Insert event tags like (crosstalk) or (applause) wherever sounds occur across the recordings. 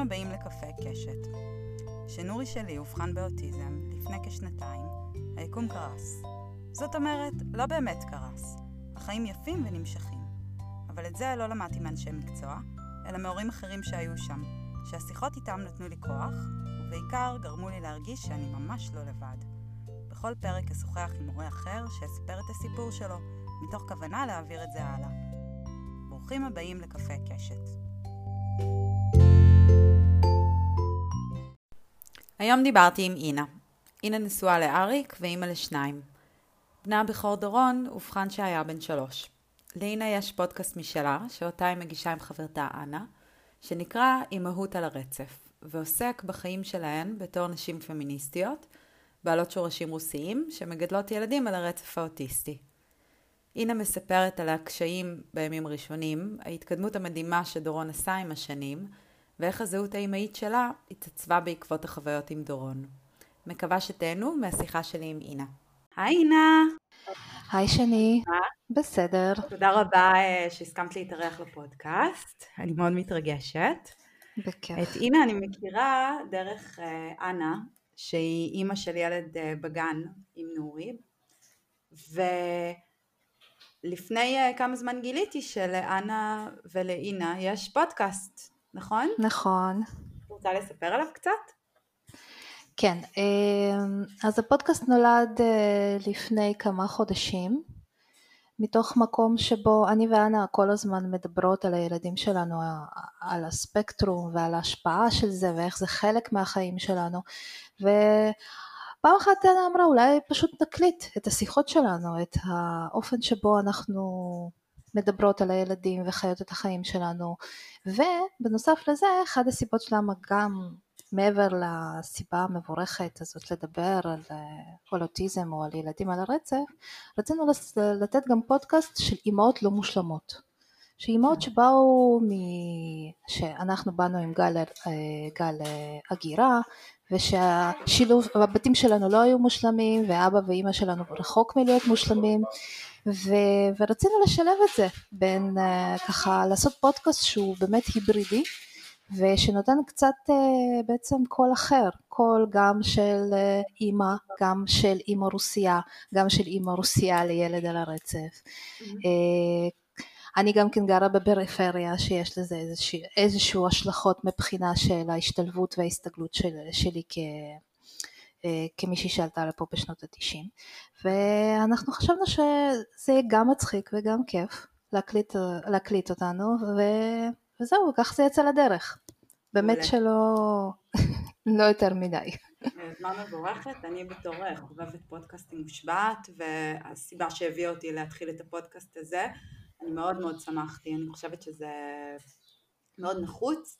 הבאים לקפה קשת. כשנורי שלי אובחן באוטיזם לפני כשנתיים, היקום קרס. זאת אומרת, לא באמת קרס. החיים יפים ונמשכים. אבל את זה לא למדתי מאנשי מקצוע, אלא מהורים אחרים שהיו שם, שהשיחות איתם נתנו לי כוח, ובעיקר גרמו לי להרגיש שאני ממש לא לבד. בכל פרק אשוחח עם מורה אחר שיספר את הסיפור שלו, מתוך כוונה להעביר את זה הלאה. ברוכים הבאים לקפה קשת. היום דיברתי עם אינה. אינה נשואה לאריק ואימא לשניים. בנה הבכור דורון אובחן שהיה בן שלוש. לאינה יש פודקאסט משלה, שאותה היא מגישה עם חברתה אנה, שנקרא אימהות על הרצף, ועוסק בחיים שלהן בתור נשים פמיניסטיות, בעלות שורשים רוסיים, שמגדלות ילדים על הרצף האוטיסטי. אינה מספרת על הקשיים בימים הראשונים, ההתקדמות המדהימה שדורון עשה עם השנים, ואיך הזהות האימהית שלה התעצבה בעקבות החוויות עם דורון. מקווה שתהנו מהשיחה שלי עם אינה. היי אינה! היי שני, בסדר. תודה רבה אה, שהסכמת להתארח לפודקאסט, אני מאוד מתרגשת. בכיף. את אינה אני מכירה דרך אה, אנה, שהיא אימא של ילד אה, בגן עם נורי, ולפני כמה זמן גיליתי שלאנה ולאינה יש פודקאסט, נכון? נכון. רוצה לספר עליו קצת? כן, אז הפודקאסט נולד לפני כמה חודשים, מתוך מקום שבו אני ואנה כל הזמן מדברות על הילדים שלנו, על הספקטרום ועל ההשפעה של זה ואיך זה חלק מהחיים שלנו. ופעם אחת אנה אמרה אולי פשוט נקליט את השיחות שלנו, את האופן שבו אנחנו מדברות על הילדים וחיות את החיים שלנו. ובנוסף לזה, אחת הסיבות שלנו גם מעבר לסיבה המבורכת הזאת לדבר על, אה, על אוטיזם או על ילדים על הרצף, רצינו לתת גם פודקאסט של אימהות לא מושלמות. שאימהות שבאו, מ... שאנחנו באנו עם גל, אה, גל אה, הגירה ושהשילוב, הבתים שלנו לא היו מושלמים ואבא ואימא שלנו רחוק מלהיות מושלמים ו... ורצינו לשלב את זה בין ככה לעשות פודקאסט שהוא באמת היברידי ושנותן קצת אה, בעצם קול אחר, קול גם של אה, אימא, גם של אימא רוסייה, גם של אימא רוסייה לילד על הרצף. אמ-הממ. אה, אני גם כן גרה בפריפריה שיש לזה איזשהו, איזשהו השלכות מבחינה של ההשתלבות וההסתגלות של, שלי כ... כמישהי שעלתה לפה בשנות התשעים ואנחנו חשבנו שזה יהיה גם מצחיק וגם כיף להקליט, להקליט אותנו ו... וזהו, וכך זה יצא לדרך. באמת שלא (laughs) לא יותר מדי. זמן מבורכת, אני בתור חובבת פודקאסטים מושבעת, והסיבה שהביאה אותי להתחיל את הפודקאסט הזה, אני מאוד מאוד שמחתי, אני חושבת שזה מאוד נחוץ,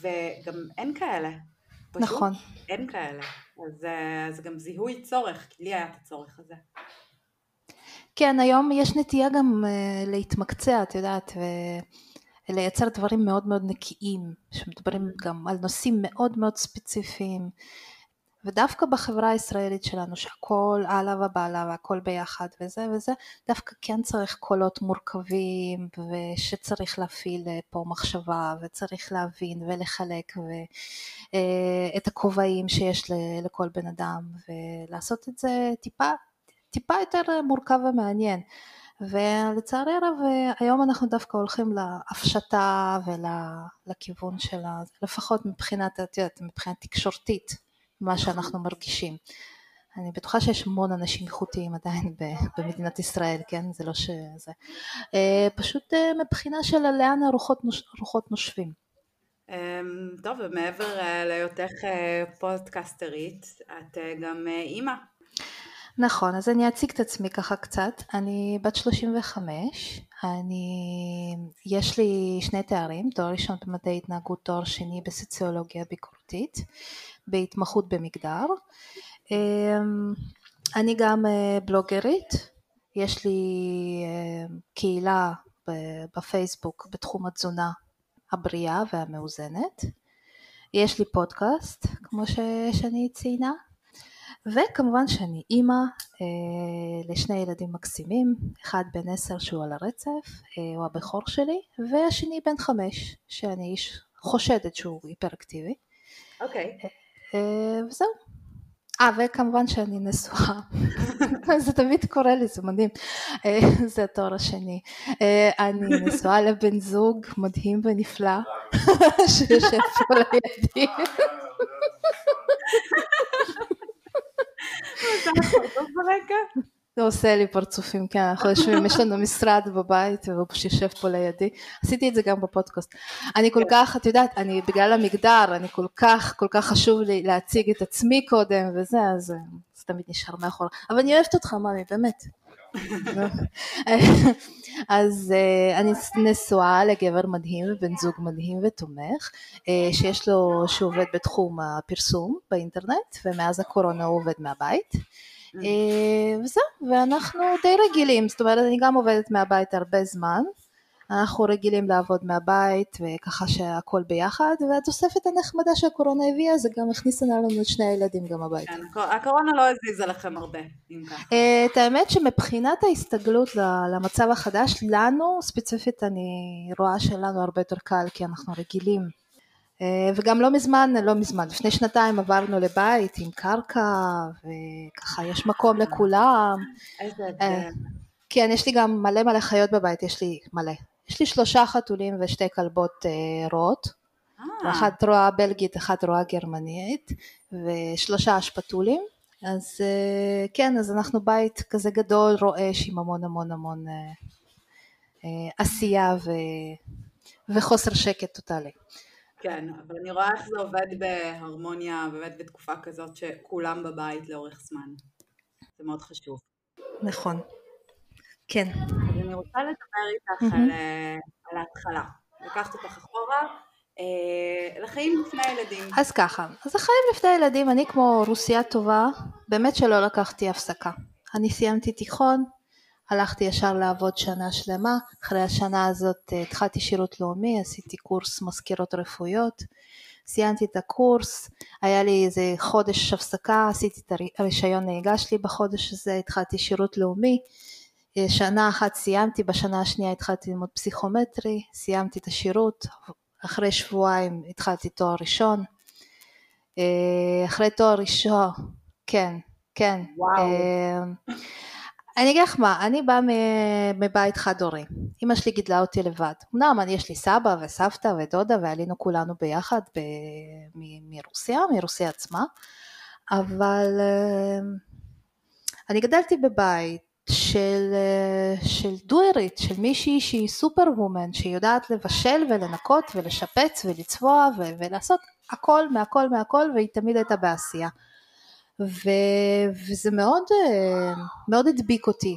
וגם אין כאלה. פשוט נכון. אין כאלה. אז זה גם זיהוי צורך, כי לי היה את הצורך הזה. כן, היום יש נטייה גם uh, להתמקצע, את יודעת, ו... לייצר דברים מאוד מאוד נקיים, שמדברים גם על נושאים מאוד מאוד ספציפיים, ודווקא בחברה הישראלית שלנו שהכל הלאה ובעלה והכל ביחד וזה וזה, דווקא כן צריך קולות מורכבים ושצריך להפעיל פה מחשבה וצריך להבין ולחלק ו, אה, את הכובעים שיש לכל בן אדם ולעשות את זה טיפה, טיפה יותר מורכב ומעניין. ולצערי הרב היום אנחנו דווקא הולכים להפשטה ולכיוון של ה... לפחות מבחינת, את יודעת, מבחינה תקשורתית, מה שאנחנו מרגישים. אני בטוחה שיש המון אנשים איכותיים עדיין במדינת ישראל, כן? זה לא שזה... אה, פשוט אה, מבחינה של לאן הרוחות נוש... נושבים. אמ, טוב, ומעבר אה, להיותך פודקסטרית, את גם אימא. נכון, אז אני אציג את עצמי ככה קצת. אני בת 35, אני, יש לי שני תארים, תואר ראשון במדעי התנהגות, תואר שני בסוציולוגיה ביקורתית, בהתמחות במגדר. אמ, אני גם אה, בלוגרית, יש לי אה, קהילה בפייסבוק בתחום התזונה הבריאה והמאוזנת. יש לי פודקאסט, כמו ששני ציינה, וכמובן שאני אימא אה, לשני ילדים מקסימים, אחד בן עשר שהוא על הרצף, אה, הוא הבכור שלי, והשני בן חמש, שאני איש חושדת שהוא היפראקטיבי. אוקיי. אה, וזהו. אה, וכמובן שאני נשואה. (laughs) זה תמיד קורה לי, זה מדהים. אה, זה התואר השני. אה, אני נשואה לבן זוג מדהים ונפלא, (laughs) שיושב פה לידי. (laughs) זה עושה לי פרצופים, כן, אנחנו יושבים, יש לנו משרד בבית והוא פשוט יושב פה לידי. עשיתי את זה גם בפודקאסט. אני כל כך, את יודעת, אני בגלל המגדר, אני כל כך, כל כך חשוב לי להציג את עצמי קודם וזה, אז זה תמיד נשאר מאחור. אבל אני אוהבת אותך, מאמי, באמת. אז uh, אני נשואה לגבר מדהים ובן זוג מדהים ותומך, uh, שיש לו, שהוא עובד בתחום הפרסום באינטרנט, ומאז הקורונה הוא עובד מהבית. Mm. Uh, וזהו, ואנחנו די רגילים, זאת אומרת אני גם עובדת מהבית הרבה זמן, אנחנו רגילים לעבוד מהבית וככה שהכל ביחד והתוספת הנחמדה שהקורונה הביאה זה גם הכניסה לנו את שני הילדים גם הביתה. כן, הקורונה לא הזיזה לכם הרבה אם ככה. אה, את האמת שמבחינת ההסתגלות למצב החדש לנו ספציפית אני רואה שלנו הרבה יותר קל כי אנחנו רגילים אה, וגם לא מזמן, לא מזמן, לפני שנתיים עברנו לבית עם קרקע וככה יש מקום לכולם. איזה הבדל. כן, יש לי גם מלא מלא חיות בבית, יש לי מלא. יש לי שלושה חתולים ושתי כלבות אה, אה. אחת רועה בלגית, אחת רועה גרמנית ושלושה אשפתולים. אז אה, כן, אז אנחנו בית כזה גדול, רועש עם המון המון המון אה, אה, עשייה ו, וחוסר שקט טוטאלי. כן, אבל אני רואה איך זה עובד בהרמוניה, באמת בתקופה כזאת שכולם בבית לאורך זמן. זה מאוד חשוב. נכון. כן. אז אני רוצה לדבר איתך על, אה, על ההתחלה. לקחת אותך אחורה אה, לחיים לפני הילדים. אז ככה, אז החיים לפני הילדים, אני כמו רוסיה טובה, באמת שלא לקחתי הפסקה. אני סיימתי תיכון, הלכתי ישר לעבוד שנה שלמה, אחרי השנה הזאת אה, התחלתי שירות לאומי, עשיתי קורס מזכירות רפואיות, סיימתי את הקורס, היה לי איזה חודש הפסקה, עשיתי את הרישיון נהיגה שלי בחודש הזה, התחלתי שירות לאומי, שנה אחת סיימתי, בשנה השנייה התחלתי ללמוד פסיכומטרי, סיימתי את השירות, אחרי שבועיים התחלתי תואר ראשון, אה, אחרי תואר ראשון, כן, כן. וואו. אני אגיד לך מה, אני באה מבית חד הורי, אמא שלי גידלה אותי לבד, אמנם יש לי סבא וסבתא ודודה ועלינו כולנו ביחד ב- מ- מרוסיה, מרוסיה עצמה, אבל אה, אני גדלתי בבית של, אה, של דוארית, של מישהי שהיא סופר וומן, שיודעת לבשל ולנקות ולשפץ ולצבוע ו- ולעשות הכל מהכל מהכל והיא תמיד הייתה בעשייה. ו- וזה מאוד, אה, מאוד הדביק אותי.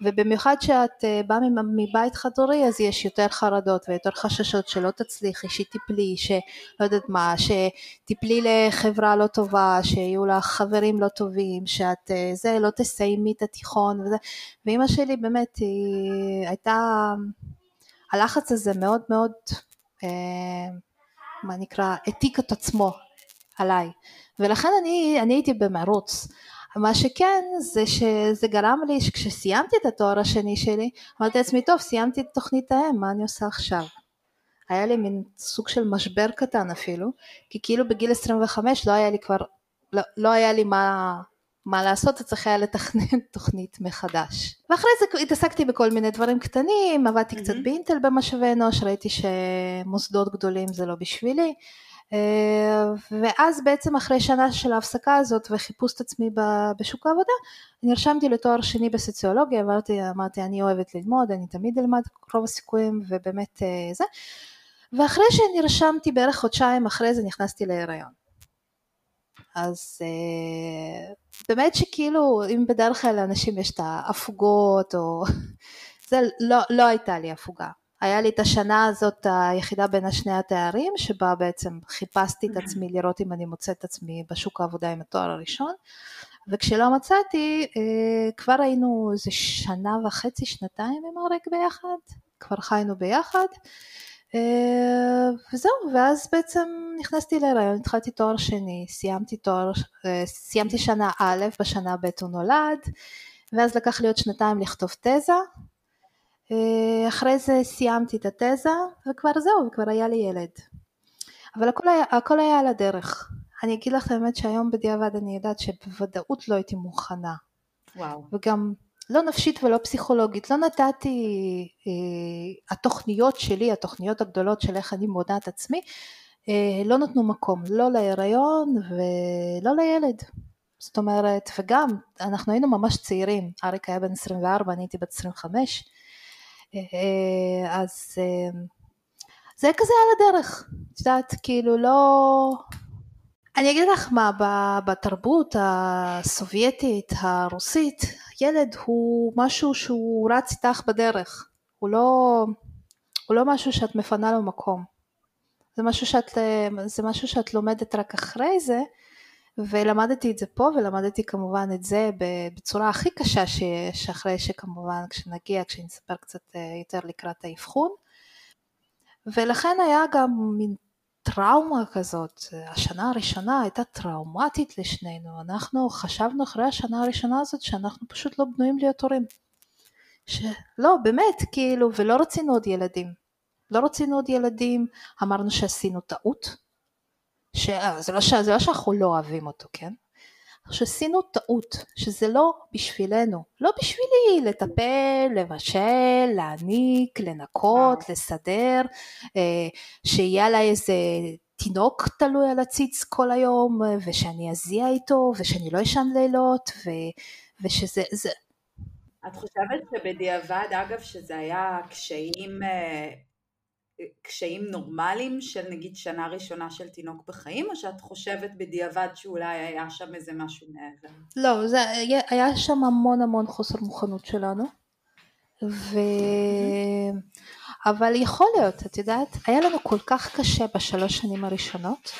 ובמיוחד שאת אה, באה מבית חד-הורי אז יש יותר חרדות ויותר חששות שלא תצליחי, שתיפלי, שלא יודעת מה, שתיפלי לחברה לא טובה, שיהיו לך חברים לא טובים, שאת אה, זה, לא תסיימי את התיכון וזה, ואימא שלי באמת היא הייתה, הלחץ הזה מאוד מאוד, אה, מה נקרא, העתיק את עצמו עליי, ולכן אני, אני הייתי במרוץ. מה שכן זה שזה גרם לי שכשסיימתי את התואר השני שלי אמרתי לעצמי טוב סיימתי את תוכנית האם מה אני עושה עכשיו היה לי מין סוג של משבר קטן אפילו כי כאילו בגיל 25 לא היה לי כבר לא, לא היה לי מה, מה לעשות צריך היה לתכנן (laughs) תוכנית מחדש ואחרי זה התעסקתי בכל מיני דברים קטנים עבדתי mm-hmm. קצת באינטל במשאבי אנוש ראיתי שמוסדות גדולים זה לא בשבילי ואז בעצם אחרי שנה של ההפסקה הזאת וחיפוש את עצמי בשוק העבודה נרשמתי לתואר שני בסוציולוגיה אמרתי, אמרתי אני אוהבת ללמוד אני תמיד אלמד רוב הסיכויים ובאמת אה, זה. ואחרי שנרשמתי בערך חודשיים אחרי זה נכנסתי להיריון. אז אה, באמת שכאילו אם בדרך כלל לאנשים יש את ההפוגות או (laughs) זה לא, לא הייתה לי הפוגה היה לי את השנה הזאת היחידה בין השני התארים שבה בעצם חיפשתי את עצמי לראות אם אני מוצאת את עצמי בשוק העבודה עם התואר הראשון. וכשלא מצאתי אה, כבר היינו איזה שנה וחצי שנתיים עם אריק ביחד כבר חיינו ביחד. אה, וזהו ואז בעצם נכנסתי להיריון התחלתי תואר שני סיימתי תואר אה, סיימתי שנה א' בשנה ב' הוא נולד ואז לקח לי עוד שנתיים לכתוב תזה אחרי זה סיימתי את התזה וכבר זהו, כבר היה לי ילד. אבל הכל היה, הכל היה על הדרך. אני אגיד לך את האמת שהיום בדיעבד אני יודעת שבוודאות לא הייתי מוכנה. וואו. וגם לא נפשית ולא פסיכולוגית, לא נתתי, אה, התוכניות שלי, התוכניות הגדולות של איך אני מודעת עצמי, אה, לא נתנו מקום, לא להיריון ולא לילד. זאת אומרת, וגם, אנחנו היינו ממש צעירים, אריק היה בן 24, אני הייתי בת 25, אה, אז אה, זה כזה על הדרך, את יודעת, כאילו לא... אני אגיד לך מה, בתרבות הסובייטית, הרוסית, ילד הוא משהו שהוא רץ איתך בדרך, הוא לא, הוא לא משהו שאת מפנה לו מקום. זה משהו שאת, זה משהו שאת לומדת רק אחרי זה, ולמדתי את זה פה, ולמדתי כמובן את זה בצורה הכי קשה שיש, אחרי שכמובן כשנגיע, כשנספר קצת אה, יותר לקראת האבחון. ולכן היה גם מין טראומה כזאת, השנה הראשונה הייתה טראומטית לשנינו, אנחנו חשבנו אחרי השנה הראשונה הזאת שאנחנו פשוט לא בנויים להיות הורים. שלא, באמת, כאילו, ולא רצינו עוד ילדים. לא רצינו עוד ילדים, אמרנו שעשינו טעות, ש... אה, זה, לא ש... זה לא שאנחנו לא אוהבים אותו, כן? שעשינו טעות, שזה לא בשבילנו, לא בשבילי לטפל, לבשל, להעניק, לנקות, אה. לסדר, אה, שיהיה לה איזה תינוק תלוי על הציץ כל היום, ושאני אזיע איתו, ושאני לא אשן לילות, ו... ושזה... זה... את חושבת שבדיעבד, אגב, שזה היה קשיים קשיים נורמליים של נגיד שנה ראשונה של תינוק בחיים, או שאת חושבת בדיעבד שאולי היה שם איזה משהו מעבר? לא, זה, היה, היה שם המון המון חוסר מוכנות שלנו, ו... אבל יכול להיות, את יודעת, היה לנו כל כך קשה בשלוש שנים הראשונות,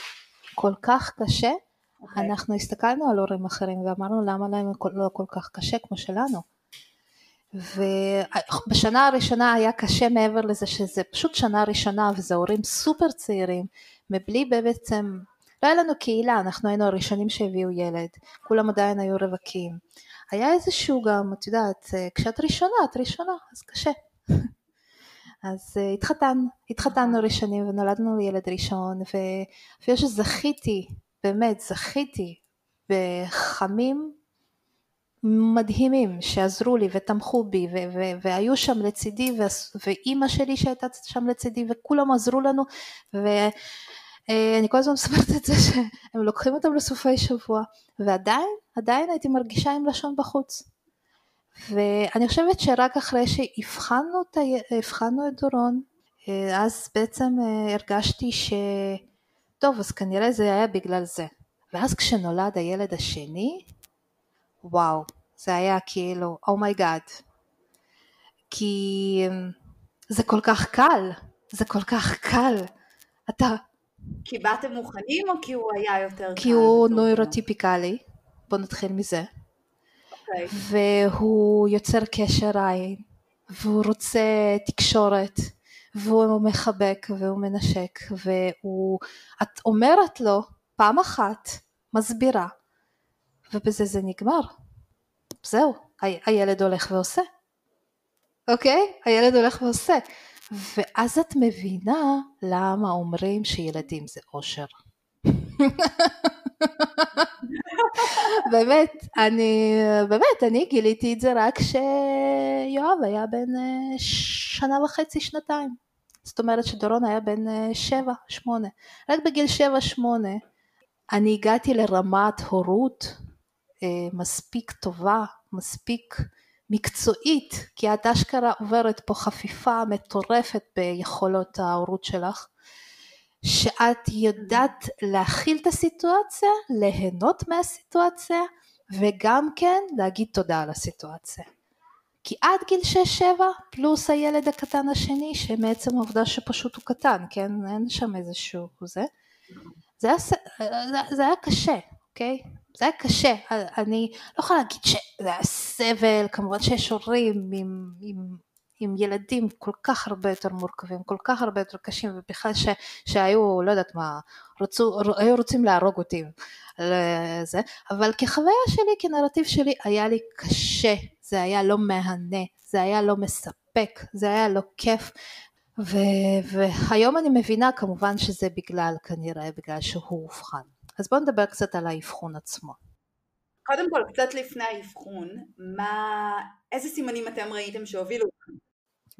כל כך קשה, okay. אוקיי. אנחנו הסתכלנו על הורים אחרים ואמרנו למה להם לא כל כך קשה כמו שלנו. ובשנה הראשונה היה קשה מעבר לזה שזה פשוט שנה ראשונה וזה הורים סופר צעירים, מבלי בעצם, לא היה לנו קהילה, אנחנו היינו הראשונים שהביאו ילד, כולם עדיין היו רווקים. היה איזשהו גם, את יודעת, כשאת ראשונה, את ראשונה, אז קשה. (laughs) אז uh, התחתן, התחתנו ראשונים ונולדנו לילד ראשון, ואפילו שזכיתי, באמת זכיתי בחמים מדהימים שעזרו לי ותמכו בי ו- ו- והיו שם לצידי ואימא שלי שהייתה שם לצידי וכולם עזרו לנו ואני כל הזמן מספרת את זה שהם לוקחים אותם לסופי שבוע ועדיין, עדיין הייתי מרגישה עם לשון בחוץ. ואני חושבת שרק אחרי שהבחנו את, את דורון אז בעצם אה, הרגשתי שטוב אז כנראה זה היה בגלל זה. ואז כשנולד הילד השני וואו, זה היה כאילו, oh my god. כי אמ, זה כל כך קל, זה כל כך קל. אתה... כי באתם מוכנים או כי הוא היה יותר קל? כי הוא נוירוטיפיקלי, בוא נתחיל מזה. אוקיי. והוא יוצר קשר עין, והוא רוצה תקשורת, והוא מחבק והוא מנשק, והוא... את אומרת לו פעם אחת, מסבירה, ובזה זה נגמר. זהו, הילד הולך ועושה. אוקיי? הילד הולך ועושה. ואז את מבינה למה אומרים שילדים זה אושר. (laughs) באמת, אני, באמת, אני גיליתי את זה רק כשיואב היה בן אה, שנה וחצי, שנתיים. זאת אומרת שדורון היה בן אה, שבע, שמונה. רק בגיל שבע, שמונה, אני הגעתי לרמת הורות אה, מספיק טובה, מספיק מקצועית, כי את אשכרה עוברת פה חפיפה מטורפת ביכולות ההורות שלך, שאת יודעת להכיל את הסיטואציה, ליהנות מהסיטואציה, וגם כן להגיד תודה על הסיטואציה. כי עד גיל 6-7 פלוס הילד הקטן השני שמעצם העובדה שפשוט הוא קטן, כן? אין שם איזשהו זה. זה היה, זה, היה קשה, אוקיי? זה היה קשה, אני לא יכולה להגיד שזה היה סבל, כמובן שיש הורים עם, עם, עם ילדים כל כך הרבה יותר מורכבים, כל כך הרבה יותר קשים, ובכלל ש, שהיו, לא יודעת מה, רצו, היו רוצים להרוג אותי לזה, אבל כחוויה שלי, כנרטיב שלי, היה לי קשה, זה היה לא מהנה, זה היה לא מספק, זה היה לא כיף, והיום אני מבינה כמובן שזה בגלל, כנראה בגלל שהוא אובחן. אז בואו נדבר קצת על האבחון עצמו. קודם כל, קצת לפני האבחון, מה... איזה סימנים אתם ראיתם שהובילו אתכם?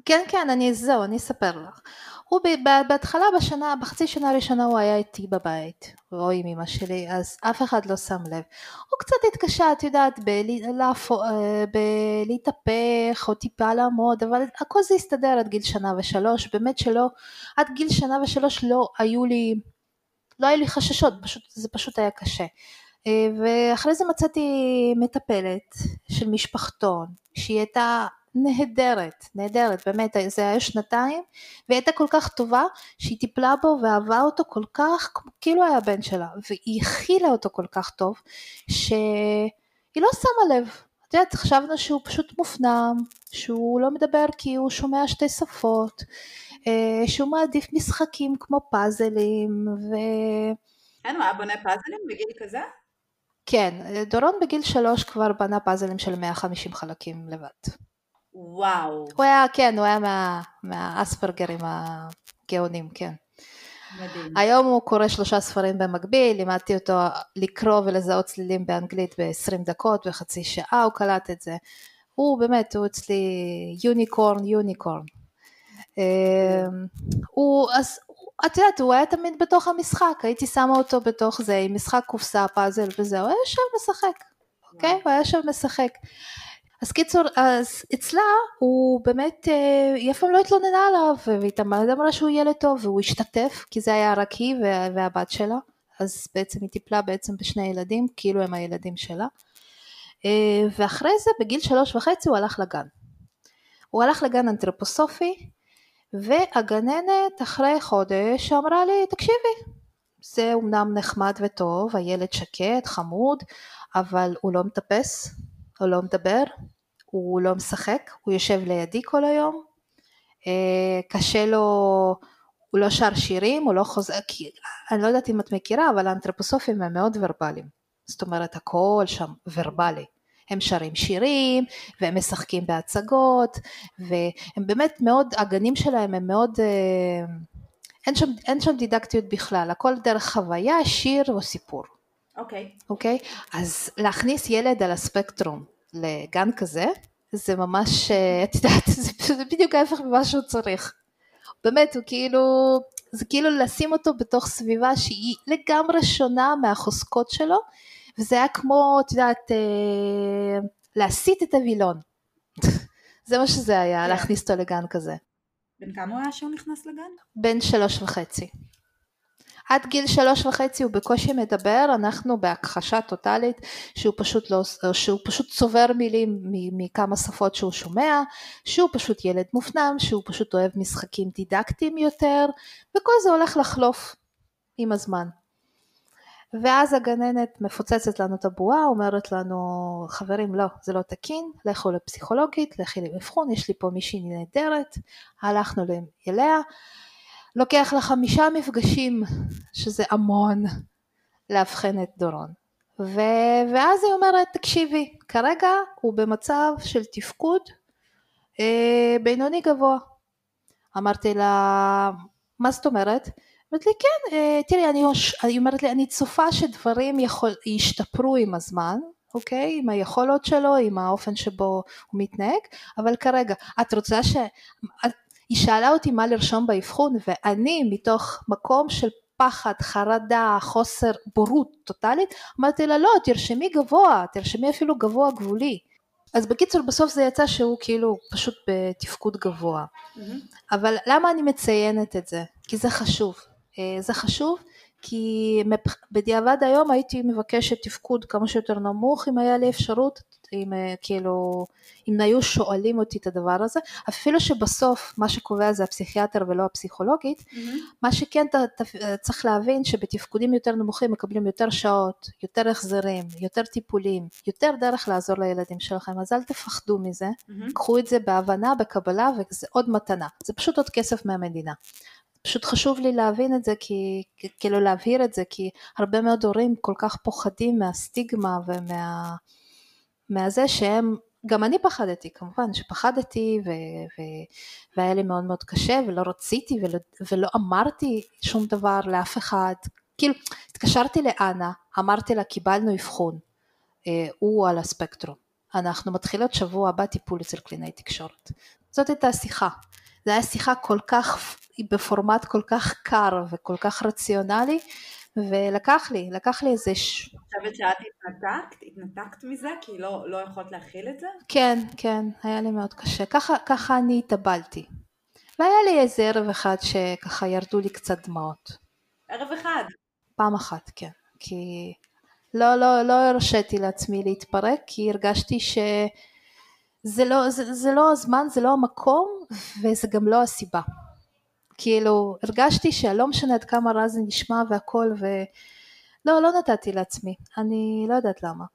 כן, כן, אני, זהו, אני אספר לך. הוא בהתחלה בשנה, בחצי שנה הראשונה הוא היה איתי בבית, או עם אמא שלי, אז אף אחד לא שם לב. הוא קצת התקשה, את יודעת, אה, בלהתהפך, או טיפה לעמוד, אבל הכל זה הסתדר עד גיל שנה ושלוש, באמת שלא, עד גיל שנה ושלוש לא היו לי, לא היו לי חששות, פשוט, זה פשוט היה קשה. אה, ואחרי זה מצאתי מטפלת של משפחתון, שהיא הייתה נהדרת, נהדרת, באמת, זה היה שנתיים, והיא הייתה כל כך טובה, שהיא טיפלה בו ואהבה אותו כל כך, כאילו היה בן שלה, והיא הכילה אותו כל כך טוב, שהיא לא שמה לב. את יודעת, חשבנו שהוא פשוט מופנם, שהוא לא מדבר כי הוא שומע שתי שפות, אה, שהוא מעדיף משחקים כמו פאזלים, ו... כן, הוא היה בונה פאזלים בגיל כזה? כן, דורון בגיל שלוש כבר בנה פאזלים של 150 חלקים לבד. וואו. הוא היה, כן, הוא היה מה, מהאספרגרים הגאונים, כן. מדהים. היום הוא קורא שלושה ספרים במקביל, לימדתי אותו לקרוא ולזהות צלילים באנגלית ב-20 דקות וחצי שעה, הוא קלט את זה. הוא באמת, הוא אצלי יוניקורן, יוניקורן. אמ, הוא, אז את יודעת, הוא היה תמיד בתוך המשחק, הייתי שמה אותו בתוך זה, עם משחק קופסה, פאזל וזהו, הוא היה יושב משחק, אוקיי? הוא היה יושב משחק. אז קיצור, אז אצלה הוא באמת, אה, היא אף פעם לא התלוננה עליו, והיא תמיד אמרה שהוא ילד טוב, והוא השתתף, כי זה היה רק היא והבת שלה, אז בעצם היא טיפלה בעצם בשני ילדים, כאילו הם הילדים שלה. אה, ואחרי זה, בגיל שלוש וחצי הוא הלך לגן. הוא הלך לגן אנתרופוסופי, והגננת אחרי חודש אמרה לי, תקשיבי, זה אמנם נחמד וטוב, הילד שקט, חמוד, אבל הוא לא מטפס, הוא לא מדבר, הוא לא משחק, הוא יושב לידי כל היום, אה, קשה לו, הוא לא שר שירים, הוא לא חוזר, כי אני לא יודעת אם את מכירה, אבל האנתרופוסופים הם מאוד ורבליים, זאת אומרת הכל שם ורבלי. הם שרים שירים והם משחקים בהצגות והם באמת מאוד, הגנים שלהם הם מאוד, אה, אין שם, אין שם דידקטיות בכלל, הכל דרך חוויה, שיר או סיפור. אוקיי. Okay. אוקיי? Okay? אז להכניס ילד על הספקטרום לגן כזה, זה ממש, אה, את יודעת, זה, זה בדיוק ההפך ממה שהוא צריך. באמת, הוא כאילו, זה כאילו לשים אותו בתוך סביבה שהיא לגמרי שונה מהחוזקות שלו, וזה היה כמו, את יודעת, אה, להסיט את הווילון. (laughs) זה מה שזה היה. כן. להכניס אותו לגן כזה. בן כמה הוא היה שהוא נכנס לגן? בן שלוש וחצי. עד גיל שלוש וחצי הוא בקושי מדבר, אנחנו בהכחשה טוטאלית שהוא פשוט, לא, שהוא פשוט צובר מילים מכמה שפות שהוא שומע, שהוא פשוט ילד מופנם, שהוא פשוט אוהב משחקים דידקטיים יותר, וכל זה הולך לחלוף עם הזמן. ואז הגננת מפוצצת לנו את הבועה, אומרת לנו, חברים לא, זה לא תקין, לכו לפסיכולוגית, לכי לאבחון, יש לי פה מישהי נהדרת, הלכנו אליה, לוקח לה חמישה מפגשים, שזה המון, לאבחן את דורון. ו... ואז היא אומרת, תקשיבי, כרגע הוא במצב של תפקוד אה, בינוני גבוה. אמרתי לה, מה זאת אומרת? אומרת לי, כן, אה, תראי, אני, היא אומרת לי, אני צופה שדברים יכול, ישתפרו עם הזמן, אוקיי? עם היכולות שלו, עם האופן שבו הוא מתנהג, אבל כרגע, את רוצה ש... היא שאלה אותי מה לרשום באבחון, ואני מתוך מקום של פחד, חרדה, חוסר בורות טוטאלית, אמרתי לה, לא, תרשמי גבוה, תרשמי אפילו גבוה גבולי. אז בקיצור בסוף זה יצא שהוא כאילו פשוט בתפקוד גבוה. Mm-hmm. אבל למה אני מציינת את זה? כי זה חשוב. אה, זה חשוב כי בדיעבד היום הייתי מבקשת תפקוד כמה שיותר נמוך אם היה לי אפשרות, אם אה, כאילו, אם היו שואלים אותי את הדבר הזה, אפילו שבסוף מה שקובע זה הפסיכיאטר ולא הפסיכולוגית, mm-hmm. מה שכן ת, ת, צריך להבין שבתפקודים יותר נמוכים מקבלים יותר שעות, יותר החזרים, יותר טיפולים, יותר דרך לעזור לילדים שלכם, אז אל תפחדו מזה, mm-hmm. קחו את זה בהבנה, בקבלה וזה עוד מתנה, זה פשוט עוד כסף מהמדינה. פשוט חשוב לי להבין את זה, כי, כאילו להבהיר את זה, כי הרבה מאוד הורים כל כך פוחדים מהסטיגמה ומה... מהזה שהם גם אני פחדתי, כמובן שפחדתי ו- ו- והיה לי מאוד מאוד קשה ולא רציתי ולא, ולא אמרתי שום דבר לאף אחד. כאילו, התקשרתי לאנה, אמרתי לה קיבלנו אבחון, אה, הוא על הספקטרום, אנחנו מתחילות שבוע הבא טיפול אצל קלינאי תקשורת. זאת הייתה השיחה. זו הייתה שיחה כל כך, בפורמט כל כך קר וכל כך רציונלי, ולקח לי, לקח לי איזה... ש... חושבת שאת התנתקת? התנתקת מזה? כי לא, לא יכולת להכיל את זה? כן, כן, היה לי מאוד קשה. ככה, ככה אני התאבלתי. והיה לי איזה ערב אחד שככה ירדו לי קצת דמעות. ערב אחד? פעם אחת, כן. כי לא, לא, לא הרשיתי לעצמי להתפרק, כי הרגשתי שזה לא, זה, זה לא הזמן, זה לא המקום, וזה גם לא הסיבה. כאילו, הרגשתי שלא משנה עד כמה רע זה נשמע והכל, ולא, לא נתתי לעצמי, אני לא יודעת למה.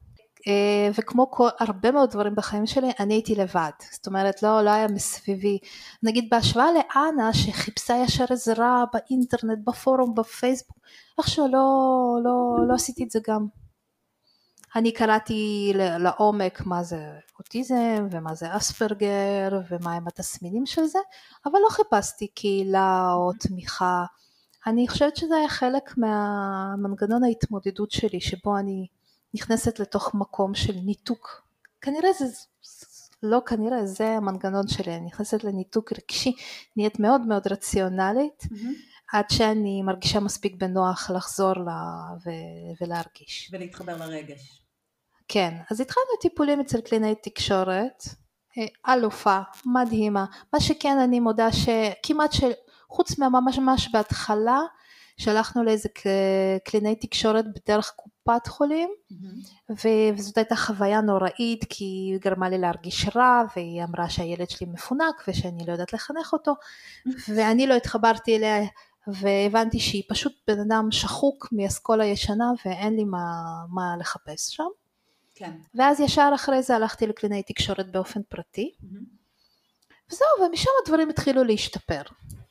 אה, וכמו כל, הרבה מאוד דברים בחיים שלי, אני הייתי לבד. זאת אומרת, לא, לא היה מסביבי. נגיד בהשוואה לאנה, שחיפשה ישר עזרה באינטרנט, בפורום, בפייסבוק, איכשהו לא, לא, לא עשיתי את זה גם. אני קראתי לעומק מה זה אוטיזם ומה זה אספרגר ומה הם התסמינים של זה, אבל לא חיפשתי קהילה או תמיכה. אני חושבת שזה היה חלק מהמנגנון ההתמודדות שלי, שבו אני נכנסת לתוך מקום של ניתוק. כנראה זה, לא כנראה, זה המנגנון שלי, אני נכנסת לניתוק רגשי, נהיית מאוד מאוד רציונלית, mm-hmm. עד שאני מרגישה מספיק בנוח לחזור לה ו- ולהרגיש. ולהתחבר לרגש. כן, אז התחלנו טיפולים אצל קלינאי תקשורת, אה, אלופה, מדהימה, מה שכן אני מודה שכמעט של, חוץ מממש ממש בהתחלה, שלחנו לאיזה קלינאי תקשורת בדרך קופת חולים, mm-hmm. וזאת הייתה חוויה נוראית כי היא גרמה לי להרגיש רע, והיא אמרה שהילד שלי מפונק ושאני לא יודעת לחנך אותו, ואני לא התחברתי אליה והבנתי שהיא פשוט בן אדם שחוק מאסכולה ישנה ואין לי מה, מה לחפש שם. כן. ואז ישר אחרי זה הלכתי לקלינאי תקשורת באופן פרטי, mm-hmm. וזהו, ומשם הדברים התחילו להשתפר.